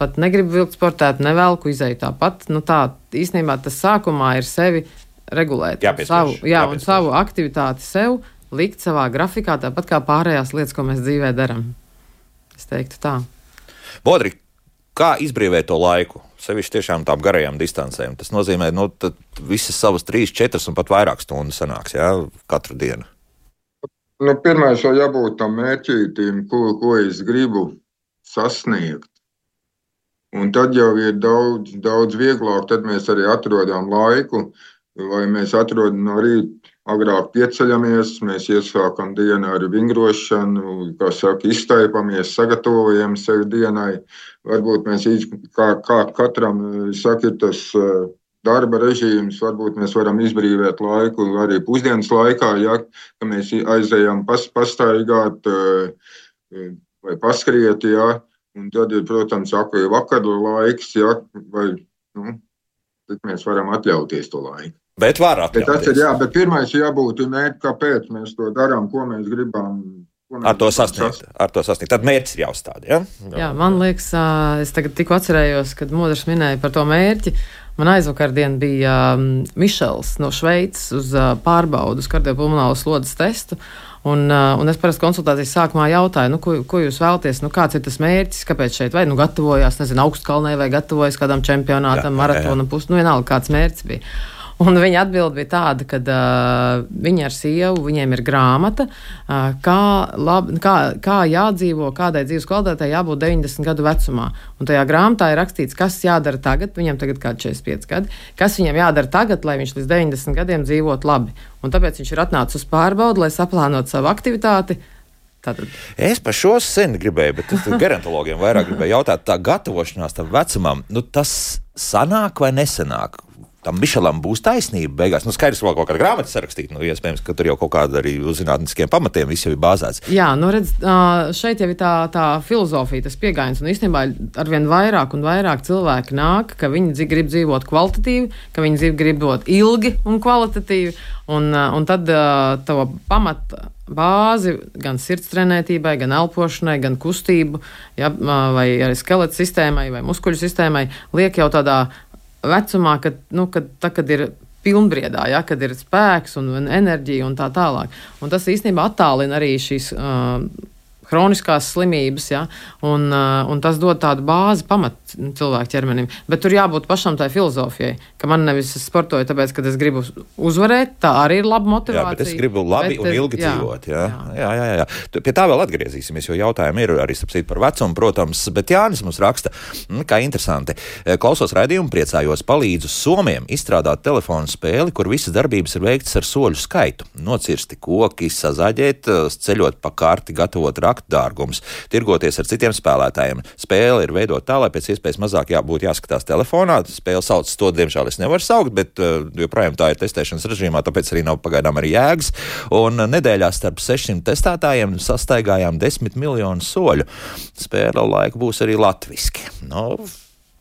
pat negribu vilkt sportēt, nevelku izēju tāpat. Nu, tā īstenībā tas sākumā ir sevi regulēt. Jāpiespiež, savu, jā, jāpiespiež. un savu aktivitāti sev likt savā grafikā, tāpat kā pārējās lietas, ko mēs dzīvē darām. Es teiktu tā. Bodri, kā izbrīvēt to laiku? Sevišķi tiešām tām garajām distancēm. Tas nozīmē, ka nu, visas savas trīs, četras un pat vairāk stundu sanāks jā, katru dienu. Nu, Pirmais jau jābūt tam mērķītim, ko, ko es gribu sasniegt. Un tad jau ir daudz, daudz vieglāk. Tad mēs arī atrodam laiku, vai mēs atrodam no rīta agrāk pieceļamies, mēs iesākam dienu ar vingrošanu, kā saka, iztaipamies, sagatavojam sevi dienai. Varbūt mēs kā, kā katram saka, ir tas darba režīms, varbūt mēs varam izbrīvot laiku arī pusdienas laikā, ja mēs aizējām pas, pastaigāt vai paskriet. Ja, Un tad ir, protams, arī vakaru laiks, ja, vai nu, mēs varam atļauties to laiku. Bet var atļauties. Bet tas ir jā, bet pirmais jābūt mērķim, kāpēc mēs to darām, ko mēs gribam Ar to sasniegt. Ar to sasniegt. Tad mērķis ir jāuzstāda. Ja? Jā, man liekas, es tagad tikko atcerējos, kad Modrs minēja par to mērķi. Man aizvakardien bija um, Mišels no Šveices uz pārbaudu, uz kardiopulmonālo slodzes testu. Uh, un es parasti konsultācijas sākumā jautāju, nu, ko, ko jūs vēlaties, nu, kāds ir tas mērķis, kāpēc šeit vai nu gatavojās, nezinu, augstkalnē vai gatavojas kādam čempionātam, maratona pusi, nu, vienalga, kāds mērķis bija. Un viņa atbild bija tāda, ka uh, viņa ar sievu, viņiem ir grāmata, uh, kā, lab, kā, kā jādzīvo, kādai dzīves kvalitātei jābūt 90 gadu vecumā. Un tajā grāmatā ir rakstīts, kas jādara tagad, viņam tagad ir 45 gadi, kas viņam jādara tagad, lai viņš līdz 90 gadiem dzīvotu labi. Un tāpēc viņš ir atnācis uz pārbaudi, lai saplānotu savu aktivitāti. Tātad. Es par šo sen gribēju, bet gerontologiem vairāk gribēju jautāt, tā gatavošanās tam vecumam, nu, tas sanāk vai nesanāk? Tam Mišelam būs taisnība beigās. Nu, skaidrs, ka vēl kaut kāda grāmata sarakstīta. Nu, iespējams, ka tur jau kaut kāda arī uz zinātniskiem pamatiem viss jau ir bāzēts. Jā, nu redz, šeit jau ir tā, tā filozofija, tas pieejams. Un īstenībā arvien vairāk un vairāk cilvēki nāk, ka viņi grib dzīvot kvalitatīvi, ka viņi grib dzīvot ilgi un kvalitatīvi. Un, un tad to pamatu bāzi gan sirds trenētībai, gan elpošanai, gan kustību, ja, vai arī skeleta sistēmai vai muskuļu sistēmai liek jau tādā vecumā, kad, nu, kad, tā, kad ir pilnbriedā, ja, kad ir spēks un, enerģija un tā tālāk. Un tas īstenībā attālina arī šīs. Uh, Hroniskās slimības, ja, un, uh, un tas dod tādu bāzi pamat cilvēku ķermenim. Bet tur jābūt pašam tai filozofijai, ka man nevis sportoju, tāpēc, ka es gribu uzvarēt, tā arī ir laba motivācija. Jā, bet es gribu labi bet, un ilgi jā, dzīvot. Jā, jā, jā. jā, jā. Pie tā vēl atgriezīsimies, jo jautājumi ir arī par vecumu, protams, bet Jānis mums raksta, mm, kā interesanti. E, klausos raidījumu, priecājos, palīdzu Somiem izstrādāt telefonu spēli, kur visas darbības ir veikts ar soļu skaitu. Nocirsti koki, sazaģēt, e, ceļot pa kārti, gatavot rakt dārgumus, tirgoties ar citiem spēlētājiem. Spēle ir veidota tā, lai pēc iespējas mazāk jābūt jāskatās telefonā. Spēle sauc to, diemžēl es nevaru saukt, bet uh, joprojām tā ir testēšanas režīmā, tāpēc arī nav pagaidām arī jēgas. Un nedēļā starp 600 testētājiem sastaigājām 10 miljonu soļu. Spēle laiku būs arī latviski. Nu,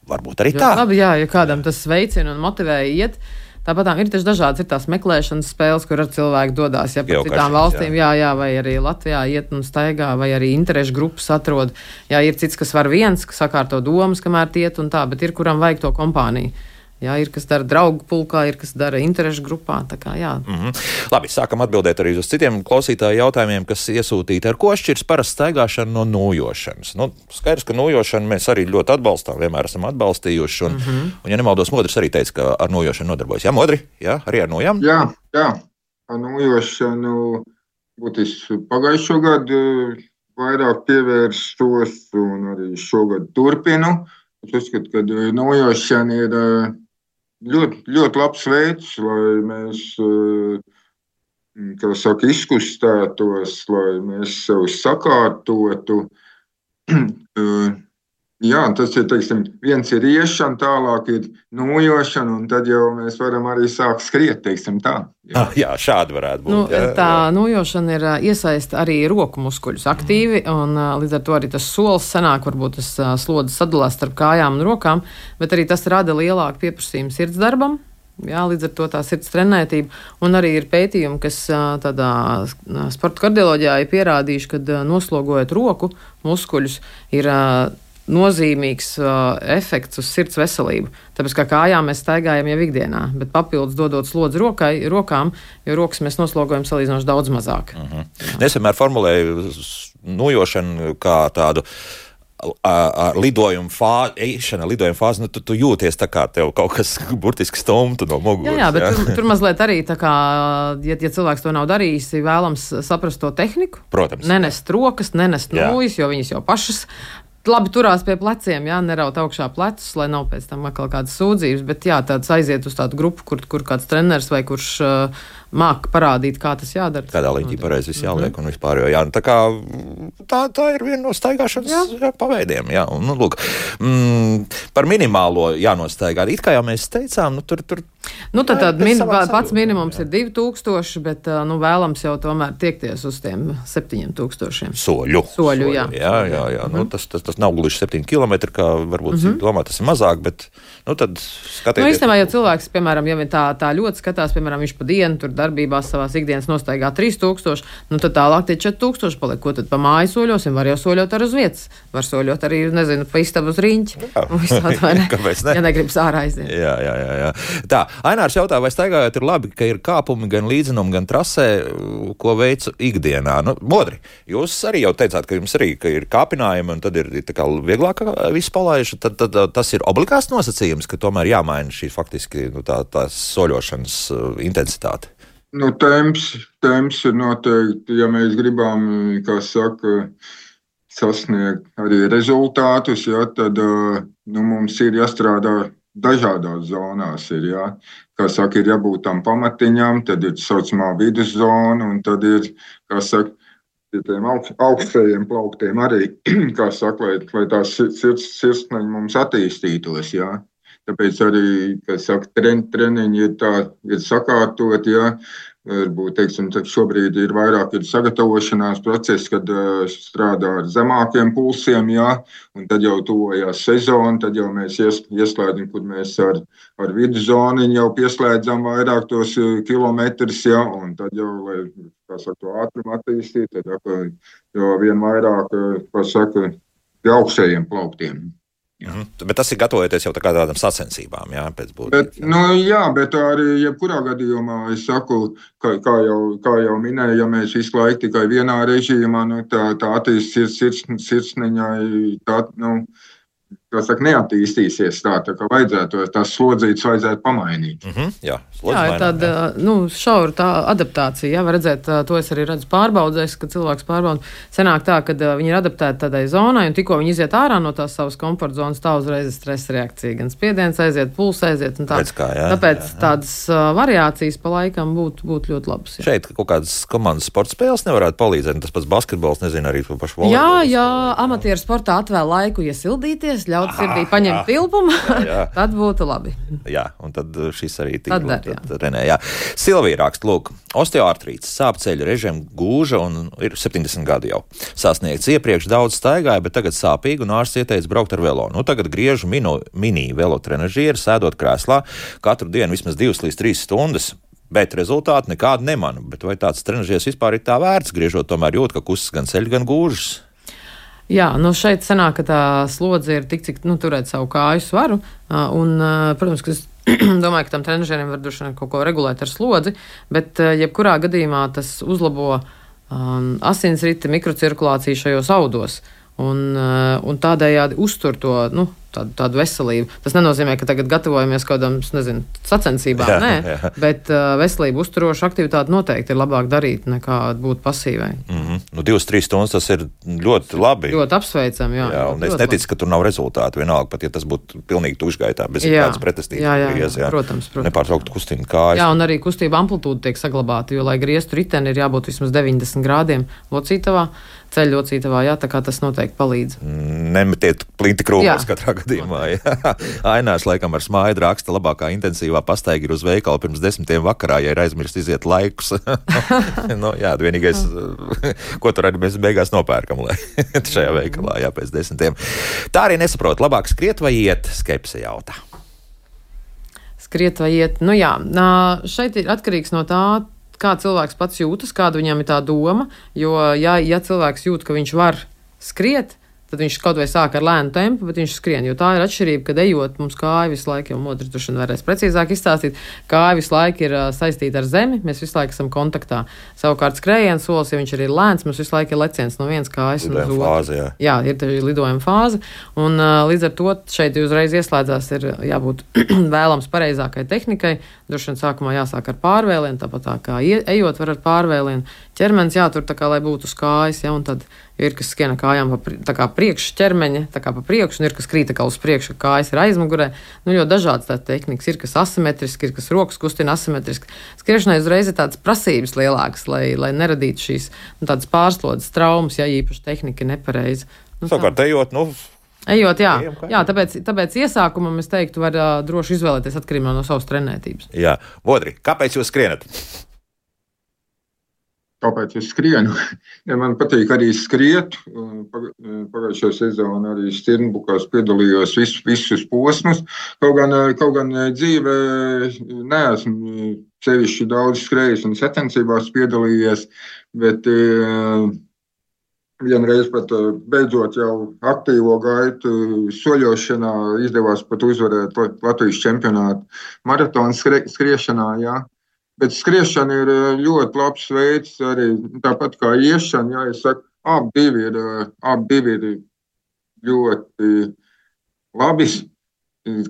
varbūt arī tā. Jā, labi, jā, ja kādam tas veicina un motivē iet. Tāpat ir taču dažādas ir tās meklēšanas spēles, kur ar cilvēku dodas ja pa citām valstīm, jā. jā, jā, vai arī Latvijā iet un staigā, vai arī interešu grupas atrod. Jā, ir cits, kas var viens, kas sakārto domas, kamēr iet un tā, bet ir kuram vajag to kompāniju. Jā, ir kas dara draugu pulkā, ir kas dara interešu grupā. Kā, mm -hmm. Labi, sākam atbildēt arī uz citiem klausītāju jautājumiem, kas iesūtīti ar ko šķirs parasti staigāšana no nojošanas. Nu, skaidrs, ka nojošanu mēs arī ļoti atbalstām, vienmēr esam atbalstījuši. Un, mm -hmm. un ja nemaldos, Modris arī teica, ka ar nojošanu nodarbojas. Jā, Modri, jā, arī ar nojām? Jā, jā, ar nojošanu būtiski pagājušo gadu vairāk pievēršos un arī šogad turpinu. Es uzskatu, ka nojošana ir ļoti, ļoti labs veids, lai mēs eh, saka, izkustētos, lai mēs sev sakārtotu. Jā, tas ir teiksim, viens ir iešana, tālāk ir nojošana, un tad jau mēs varam arī sākt skriet. Tā. Jā. Ah, jā, šādi varētu būt. Nu, jā, tā jā. nojošana ir iesaista arī roku muskuļus aktīvi, un līdz ar to arī tas solis senāk, varbūt tas slodzes sadalās starp kājām un rokām, bet arī tas rada lielāku pieprasījumu sirds darbam. Jā, līdz ar to tā sirds trenētība. Un arī ir pētījumi, kas tādā sporta kardioloģijā ir pierādījuši, ka noslogojot roku muskuļus, ir nozīmīgs uh, efekts uz sirds veselību. Tāpēc kā kājām mēs staigājam jau ikdienā, bet papildus dodot slodzi rokai, rokām, jo rokas mēs noslogojam salīdzinoši daudz mazāk. Uh mhm. -huh. Es vienmēr formulēju nojošanu kā tādu ar lidojumu fāzi, eišana, lidojuma fāzi, nu, tu, tu jūties tā kā tev kaut kas burtiski stumtu no muguras. Jā, jā bet jā. Tur, tur mazliet arī tā kā, ja, ja cilvēks to nav darījis, vēlams saprast to tehniku. Protams. Nenest rokas, nenest nūjas, jo viņas jau pašas labi turās pie pleciem, jā, neraut augšā plecus, lai nav pēc tam atkal kādas sūdzības, bet jā, tāds aiziet uz tādu grupu, kur, kur kāds treneris vai kurš uh, māk parādīt, kā tas jādara. Kādā līnijā pareizi viss jāliek mm -hmm. un vispār, jo jā, nu, tā, kā, tā, tā ir viena no staigāšanas jā. Jā, paveidiem, jā, un, nu, lūk, mm, par minimālo jānostaigā, it kā jau mēs teicām, nu, tur, tur Nu, tad, tad min, pats minimums jā. ir 2000, bet nu, vēlams jau tomēr tiekties uz tiem 7000. Soļu. Soļu, jā. Jā, jā, jā. Mm -hmm. nu, tas, tas, tas nav gluži 7 km, kā varbūt mm -hmm. domā, tas ir mazāk, bet nu, tad skatieties. Nu, īstenībā, ja cilvēks, piemēram, ja tā, tā ļoti skatās, piemēram, viņš pa dienu tur darbībās savās ikdienas nostaigā 3000, nu tad tālāk tie 4000 paliek. Ko tad pa māju soļosim? Var jau soļot ar uz vietas. Var soļot arī, nezinu, pa istabu uz riņķi. Visādi, ne? kāpēc ne? Ja negribas ārā aiziet. Jā, jā, jā. jā. Tā, Ainārs jautā, vai staigājot ir labi, ka ir kāpumi gan līdzinumi, gan trasē, ko veicu ikdienā. Nu, modri, jūs arī jau teicāt, ka jums arī ka ir kāpinājumi, un tad ir kā, vieglāk viss palaiž. Tad, tad, tad tas ir obligāts nosacījums, ka tomēr jāmaina šī faktiski nu, tā, tā soļošanas uh, intensitāte. Nu, temps, temps ir noteikti, ja mēs gribam, kā saka, sasniegt arī rezultātus, ja, tad nu, mums ir jāstrādā dažādās zonās. Ir, ja? Kā saka, ir jābūt tam pamatiņam, tad ir tā saucamā viduszona, un tad ir, kā saka, tiem augst, augstajiem plauktiem arī, kā saka, lai, lai tās sirds, sirsniņi mums attīstītos. Ja? Tāpēc arī, saka, tren, treniņi ir, tā, ir sakārtot, ja? Varbūt teiksim, šobrīd ir vairāk ir sagatavošanās process, kad uh, strādā ar zemākiem pulsiem, jā, un tad jau tuvojās sezona, tad jau mēs ies, ieslēdzam, kur mēs ar, ar vidzoniņu jau pieslēdzam vairāk tos kilometrus, jā, un tad jau, lai saka, to ātrumu attīstīt, tad jau vien vairāk, kā saka, pie augšējiem plauktiem. Mhm. Bet tas ir gatavoties jau tā tādām sacensībām, jā, pēc būtības. Bet, nu, jā, bet arī jebkurā gadījumā es saku, kā, kā, jau, kā jau minēju, ja mēs visu laiku tikai vienā režīmā, nu, tā, tā attīstības sirds, sirdsniņai, tā, nu, saka, neattīstīsies tā, tā kā vajadzētu. Tās slodzītas vajadzētu pamainīt. Mm -hmm, jā, jā ir tāda nu, šaura tā adaptācija. Jā, var redzēt, to es arī redzu pārbaudēs, ka cilvēks pārbauda. Senāk tā, ka viņi ir adaptēti tādai zonai, un tikko viņi iziet ārā no tās savas komforta zonas, tā uzreiz ir stresa reakcija. Gan spiediens aiziet, pulss aiziet. Tā. Pēc kā, jā, Tāpēc jā, jā. tādas uh, variācijas pa laikam būtu būt ļoti labas. Jā. Šeit kaut kādas komandas sporta spēles nevarētu palīdzēt. Tas pats basketbols, nezinu, arī to pašu valodu. Jā, jā, amatieru sportā atvēl laiku iesildīties ļaut sirdī paņemt tilpumu, tad būtu labi. Jā, un tad uh, šis arī tika monēts. Silvija raksta, lūk, osteoartrīts, sāp ceļu režim, gūža un ir 70 gadi jau. Sasniegts iepriekš daudz staigāja, bet tagad sāpīgi un ārsts ieteica braukt ar velo. Nu, tagad griežu minu, mini velotrenažieru, sēdot krēslā katru dienu vismaz 2 līdz 3 stundas. Bet rezultātu nekādu nemanu. Bet vai tāds trenižers vispār ir tā vērts? Griežot, tomēr jūt, ka kustas gan ceļš, gan gūžas. Jā, nu šeit sanāk, ka tā slodze ir tik, cik nu, turēt savu kāju svaru. Un, protams, ka es domāju, ka tam trenižerim var droši vien kaut ko regulēt ar slodzi, bet jebkurā gadījumā tas uzlabo um, asinsriti, mikrocirkulāciju šajos audos. Un, un tādējādi uztur to nu, tādu, tādu veselību. Tas nenozīmē, ka tagad gatavojamies kaut kādam, nezinu, sacensībām, jā, nē, jā. bet uh, veselību uzturošu aktivitāti noteikti ir labāk darīt nekā būt pasīvai. Mm -hmm. nu, divas, trīs stundas tas ir ļoti labi. Ļoti apsveicami, jā. jā un es neticu, ka tur nav rezultātu vienalga, pat ja tas būtu pilnīgi tušgaitā, bez kādas pretestības. Jā, jā, jā, jā, protams, protams. Nepārtraukt kustina kājas. Jā, un arī kustība amplitūda tiek saglabāta, jo, lai grieztu riteni, ir jābūt vismaz 90 grādiem locītavā ceļu locītavā, jā, tā kā tas noteikti palīdz. Nemetiet plinti krūmos katrā gadījumā. Ainārs laikam ar smaidu raksta labākā intensīvā pastaiga ir uz veikalu pirms desmitiem vakarā, ja ir aizmirst iziet laikus. nu, jā, vienīgais, ko tur arī mēs beigās nopērkam, šajā veikalā, jā, pēc desmitiem. Tā arī nesaprot, labāk skriet vai iet, skepse jautā. Skriet vai iet, nu jā, šeit ir atkarīgs no tā, kā cilvēks pats jūtas, kāda viņam ir tā doma. Jo, ja, ja cilvēks jūt, ka viņš var skriet, tad viņš kaut vai sāk ar lēnu tempu, bet viņš skrien. Jo tā ir atšķirība, kad ejot, mums kāja visu laiku, jau modrs tur varēs precīzāk izstāstīt, kāja visu laiku ir saistīta ar zemi, mēs visu laiku esam kontaktā. Savukārt skrējiens solis, ja viņš ir lēns, mums visu laiku ir leciens no vienas kājas uz otru. Fāze, jā. jā, ir lidojuma fāze, un līdz ar to šeit uzreiz ieslēdzās ir jābūt vēlams pareizākai tehnikai. Droši vien sākumā jāsāk ar pārvēlienu, tāpat tā kā ejot var ar pārvēlienu. Ķermenis jātur tā kā, lai būtu uz kājas, ja, un tad ir kas skrien kājām pa priekšu ķermeņa, tā kā pa priekšu, un ir kas krīt uz priekšu, kājas ir aizmugurē. Nu, ļoti dažādas tādas tehnikas. Ir kas asimetriski, ir kas rokas kustina asimetriski. Skriešanai uzreiz ir tādas prasības lielākas, lai, lai neradītu šīs nu, pārslodzes traumas, ja īpaši tehnika ir nepareiza. Nu, Savukārt, ejot, nu, Ejot, jā, Ejam jā tāpēc, tāpēc iesākumam es teiktu, var uh, droši izvēlēties atkarībā no savas trenētības. Jā, Vodri, kāpēc jūs skrienat? Kāpēc es skrienu? Ja man patīk arī skriet. Pag- Pagājušajā sezonā arī Stirnbukās piedalījos visus, visus posmus. Kaut gan, kaut gan dzīvē neesmu sevišķi daudz skrējis un sacensībās piedalījies, bet vienreiz pat beidzot jau aktīvo gaitu soļošanā izdevās pat uzvarēt Latvijas čempionātu maratonu skrie- skriešanā. Jā. Bet skriešana ir eh, ļoti labs veids, arī tāpat kā iešana. Jā, es saku, abi divi ir, eh, abi divi ir ļoti labi.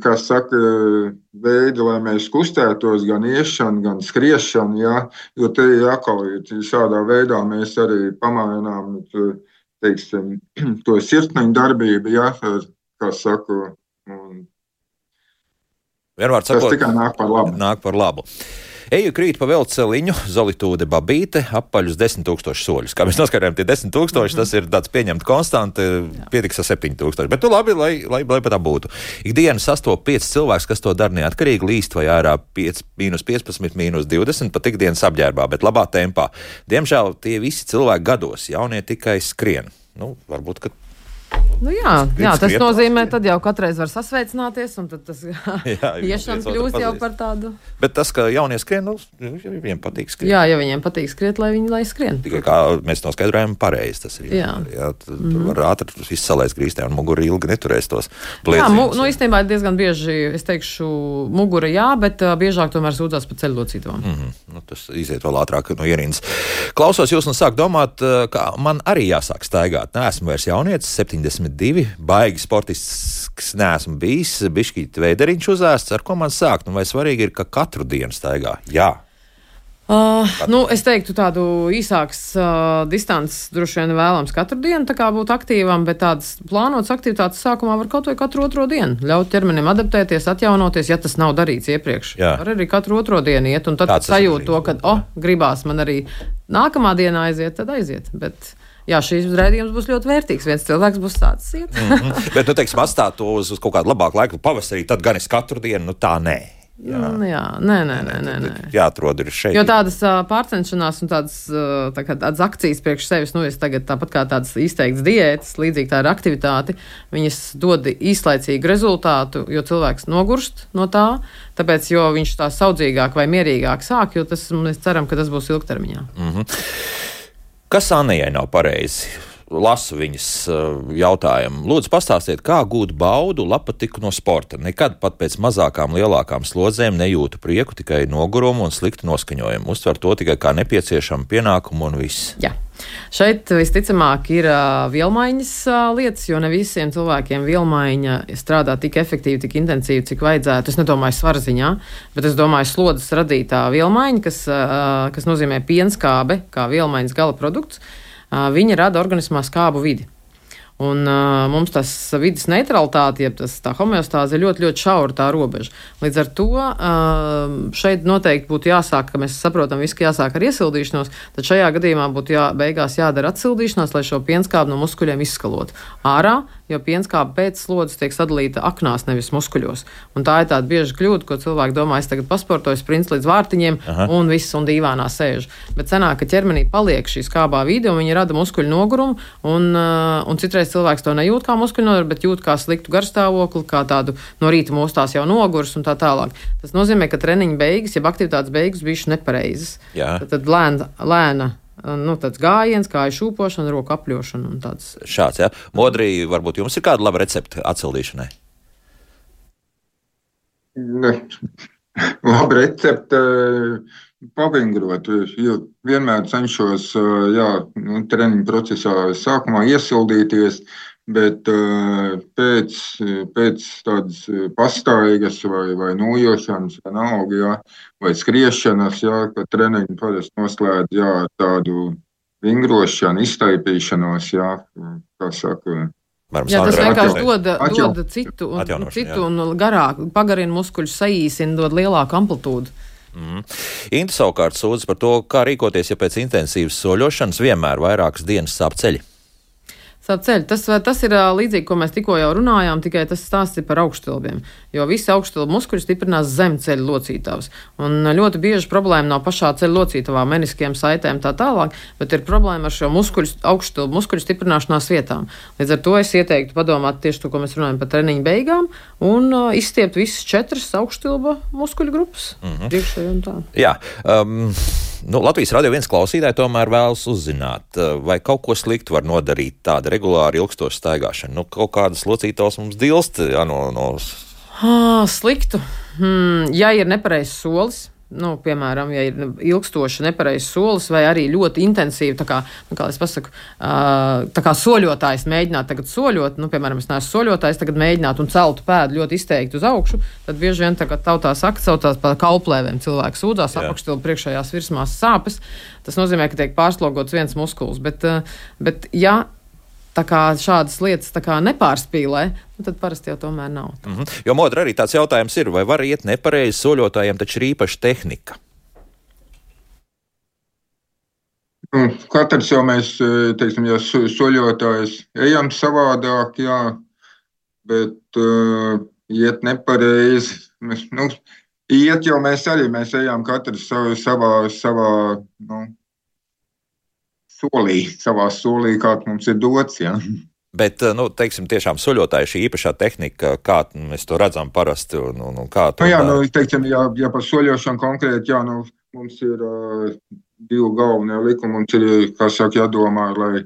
Kā saka, veidi, lai mēs kustētos, gan iešana, gan skriešana. Jā, jo te atkal ir šādā veidā mēs arī pamainām teiksim, to sirsniņu darbību. Jā, kā saka, un Vienmēr tas sakot, tikai nāk par labu. nāk par labu. Eju krīt pa velceliņu, zolītūde babīte, apaļus 10 tūkstošu soļus. Kā mēs noskaidrojam, tie 10 tūkstoši, tas ir tāds pieņemts konstanti, pietiks ar 7 tūkstoši. Bet, nu labi, lai, lai, lai pat tā būtu. Ikdienas sastop 5 cilvēks, kas to dara neatkarīgi, līst vai ārā 5, mīnus 15, mīnus 20, pat ikdienas apģērbā, bet labā tempā. Diemžēl tie visi cilvēki gados, jaunie tikai skrien. Nu, varbūt, ka Nu, jā, jā, tas nozīmē, skriet. tad jau katreiz var sasveicināties, un tas Jā, iešana kļūst jau par tādu. Bet tas, ka jaunie skrien, nu, viņiem patīk skriet. Jā, ja viņiem patīk skriet, lai viņi lai skrien. Tikai kā mēs noskaidrojam, pareizi tas ir. Jā. jā tad mm -hmm. var ātri viss salēst grīstē, un mugurā ilgi neturēs tos Jā, blēdzienus. mu, nu, īstenībā diezgan bieži, es teikšu, mugura jā, bet uh, biežāk tomēr sūdzās par ceļlocītām. Mm -hmm. nu, tas iziet vēl ātrāk no ierīnas. Klausos jūs un sāk domāt, ka man arī jāsāk staigāt. Nē, esmu vairs jaunietis, 72, baigi sportisks neesmu bijis, bišķīt veideriņš uzēsts, ar ko man sākt. Nu, vai svarīgi ir, ka katru dienu staigā? Jā. Uh, nu, es teiktu, tādu īsākas uh, distances droši vien vēlams katru dienu būt aktīvam, bet tādas plānotas aktivitātes sākumā var kaut vai katru otro dienu. Ļaut ķermenim adaptēties, atjaunoties, ja tas nav darīts iepriekš. Jā. Var arī katru otro dienu iet, un tad sajūt to, ka, oh, gribās man arī nākamā dienā aiziet, tad aiziet. Bet, jā, šīs raidījums būs ļoti vērtīgs. Viens cilvēks būs tāds iet. Mm -hmm. Bet, nu, teiksim, atstāt to uz, uz kaut kādu labāku laiku, pavasarī, tad gan es katru dienu, nu tā nē. Jā, jā nē, nē, nē. nē, nē. Jāatrod ir šeit. Jo tādas uh, pārcenšanās un tādas, uh, tā kā, tādas akcijas priekš sevis, nu, tagad tāpat kā tādas izteiktas diētas, līdzīgi tā ir aktivitāte, viņas dod īslaicīgu rezultātu, jo cilvēks nogurst no tā, tāpēc, jo viņš tā saudzīgāk vai mierīgāk sāk, jo tas, mēs ceram, ka tas būs ilgtermiņā. Mm. Kas Annijai nav pareizi? Lasu viņas uh, jautājumu. Lūdzu, pastāstiet, kā gūt baudu, lapatiku no sporta. Nekad pat pēc mazākām, lielākām slodzēm nejūtu prieku, tikai nogurumu un sliktu noskaņojumu. Uztver to tikai kā nepieciešamu pienākumu un viss. Jā. Šeit visticamāk ir uh, vielmaiņas uh, lietas, jo ne visiem cilvēkiem vielmaiņa strādā tik efektīvi, tik intensīvi, cik vajadzētu. Es nedomāju svara ziņā, bet es domāju slodzes radītā vielmaiņa, kas, uh, kas nozīmē pienskābe kā vielmaiņas gala produkts. Uh, viņa rada organismā skābu vidi. Un, uh, mums tas vidas neutralitāte, jeb tas tā homeostāze ir ļoti, ļoti šaura tā robeža. Līdz ar to uh, šeit noteikti būtu jāsāk, ka mēs saprotam, visu, ka jāsāk ar iesildīšanos, tad šajā gadījumā būtu jā, beigās jādara atcildīšanās, lai šo pienskābu no muskuļiem izskalotu ārā, jo pienskābe pēc slodzes tiek sadalīta aknās, nevis muskuļos. Un tā ir tāda bieža kļūda, ko cilvēki domā, es tagad pasportoju sprints līdz vārtiņiem Aha. un viss un dīvānā sēž. Bet senāk, ka ķermenī paliek šī skābā vide un viņi rada muskuļu nogurumu, un, uh, un citreiz cilvēks to nejūt kā muskuļu nogurumu, bet jūt kā sliktu garstāvokli, kā tādu no rīta mostās jau nogurs un tā tālāk. Tas nozīmē, ka treniņa beigas, jeb aktivitātes beigas bijušas nepareizas. Jā. Tad, tad lēna, lēna nu, tāds gājiens, kā ir šūpošana, roku apļošana un tāds. Šāds, jā. Modrī, varbūt jums ir kāda laba recepte atcildīšanai? Ne. Labi, recepte pavingrot. Jo vienmēr cenšos jā, nu, treniņu procesā sākumā iesildīties, bet pēc, pēc tādas pastāvīgas vai, vai nojošanas, vienalga, jā, vai skriešanas, jā, kad treniņu parasti noslēdz jā, tādu vingrošanu, iztaipīšanos, jā, kā saka. Varam Jā, tas vienkārši dod, dod citu, un, citu un garāk, pagarina muskuļu saīsina, dod lielāku amplitūdu. Mm. Inta savukārt sūdz par to, kā rīkoties, ja pēc intensīvas soļošanas vienmēr vairākas dienas sāp ceļi. Tā ceļa. Tas, tas ir līdzīgi, ko mēs tikko jau runājām, tikai tas stāsts ir par augšstilbiem. Jo visi augšstilbu muskuļi stiprinās zem ceļa locītavas. Un ļoti bieži problēma nav pašā ceļa locītavā, meniskiem saitēm tā tālāk, bet ir problēma ar šo muskuļu, augšstilbu muskuļu stiprināšanās vietām. Līdz ar to es ieteiktu padomāt tieši to, ko mēs runājam par treniņu beigām, un uh, izstiept visas četras augšstilba muskuļu grupas. Mm -hmm. Priekšēji un tā. Jā. Um... Nu, Latvijas radio viens klausītājs tomēr vēlas uzzināt, vai kaut ko sliktu var nodarīt tāda regulāra ilgstoša staigāšana. Nu, kaut kādas locītavas mums dilst jā, no, no Ah, sliktu. Hmm, ja ir nepareizs solis, nu, piemēram, ja ir ilgstoši nepareizs solis, vai arī ļoti intensīvi, tā kā, nu, kā es pasaku, tā kā soļotājs mēģināt tagad soļot, nu, piemēram, es neesmu soļotājs, tagad mēģināt un celtu pēdu ļoti izteikti uz augšu, tad bieži vien tagad tautā saka, saucās par kauplēvēm. Cilvēks sūdzās apakštilu priekšējās virsmās sāpes. Tas nozīmē, ka tiek pārslogots viens muskulis. Bet, bet ja šādas lietas nepārspīlē, nu, tad parasti jau tomēr nav. Mm -hmm. Jo modra arī tāds jautājums ir, vai var iet nepareizi soļotājiem, taču ir īpaša tehnika. Nu, katrs jau mēs, teiksim, ja soļotājs ejam savādāk, jā, bet uh, iet nepareizi. Mēs, nu, iet jau mēs arī, mēs ejam katrs savā, savā, nu, solī, savā solī, kāds mums ir dots. Ja? Bet, eh, nu, teiksim, tiešām soļotāji šī īpašā tehnika, kā mēs to redzam parasti, un, un, un kā to nu, jā, nu, teiksim, ja, ja par soļošanu konkrēti, jā, nu, mums ir uh, divi galvenie likumi. Mums ir, kā saka, jādomā, lai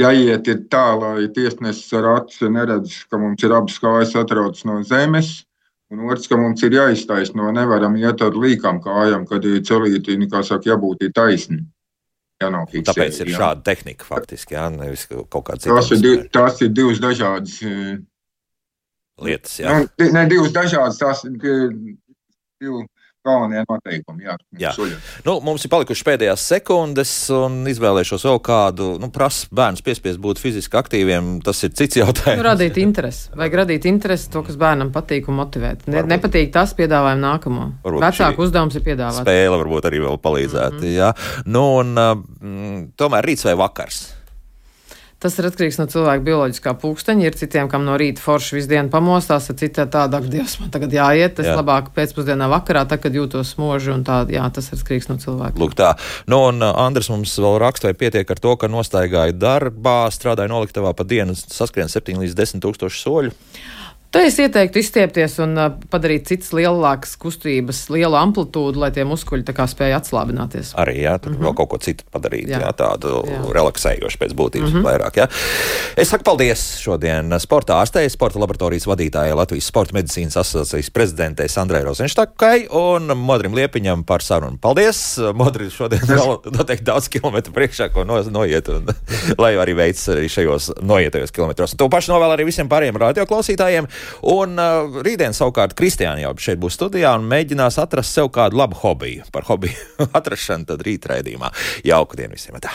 jāiet ir tā, lai tiesnesis ar aci neredz, ka mums ir abas kājas atrodas no zemes. Un otrs, ka mums ir jāiztaisno, nevaram iet ar līkām kājām, kad ir celīti, kā saka, jābūt taisnībai jānofiksē. Tāpēc ir jā. šāda tehnika faktiski, jā, nevis kaut kāda cita. Tās ir, div, tās ir divas dažādas eh, lietas. Jā. Nu, ne divas dažādas, tās ir divi galvenie noteikumi. Jā, jā. Nu, mums ir palikušas pēdējās sekundes, un izvēlēšos vēl kādu. Nu, Prasa bērns piespiest būt fiziski aktīviem. Tas ir cits jautājums. Nu, radīt interesi. Vajag radīt interesi to, kas bērnam patīk un motivēt. Ne, nepatīk tas, piedāvājam nākamo. Vecāku uzdevums ir piedāvāt. Spēle varbūt arī vēl palīdzētu. Mm -hmm. Jā. Nu, un, uh, tomēr rīts vai vakars? Tas ir atkarīgs no cilvēka bioloģiskā pulksteņa. Ir citiem, kam no rīta forši visu dienu pamostās, ir citi tādi, ka Dievs man tagad jāiet. Es jā. labāk pēcpusdienā vakarā, tad, kad jūtos smoži un tā, jā, tas ir atkarīgs no cilvēka. Lūk tā. Nu, un Andrs mums vēl raksta, vai pietiek ar to, ka nostaigāja darbā, strādāja noliktavā pa dienu, saskrien 7 līdz 10 tūkstoši soļu. Te es ieteiktu izstiepties un uh, padarīt citas lielākas kustības, lielu amplitūdu, lai tie muskuļi spēj atslābināties. Arī jā, tad mm -hmm. vēl kaut ko citu padarīt, jā. Jā, tādu jā. relaksējošu pēc būtības mm -hmm. vairāk. Jā. Es saku paldies šodien sporta ārstei, sporta laboratorijas vadītājai Latvijas Sporta medicīnas asociācijas prezidentei Sandrai Rozenštakai un Modrim Liepiņam par sarunu. Paldies! Modri šodien vēl noteikti daudz kilometru priekšā, ko no, noiet, un lai arī veids arī šajos noietajos kilometros. To pašu novēl arī visiem pārējiem radioklausītājiem. Un uh, rītdien savukārt Kristiāna jau šeit būs studijā un mēģinās atrast sev kādu labu hobiju. Par hobiju atrašanu tad rītraidījumā. Jauku dienu visiem! Tā.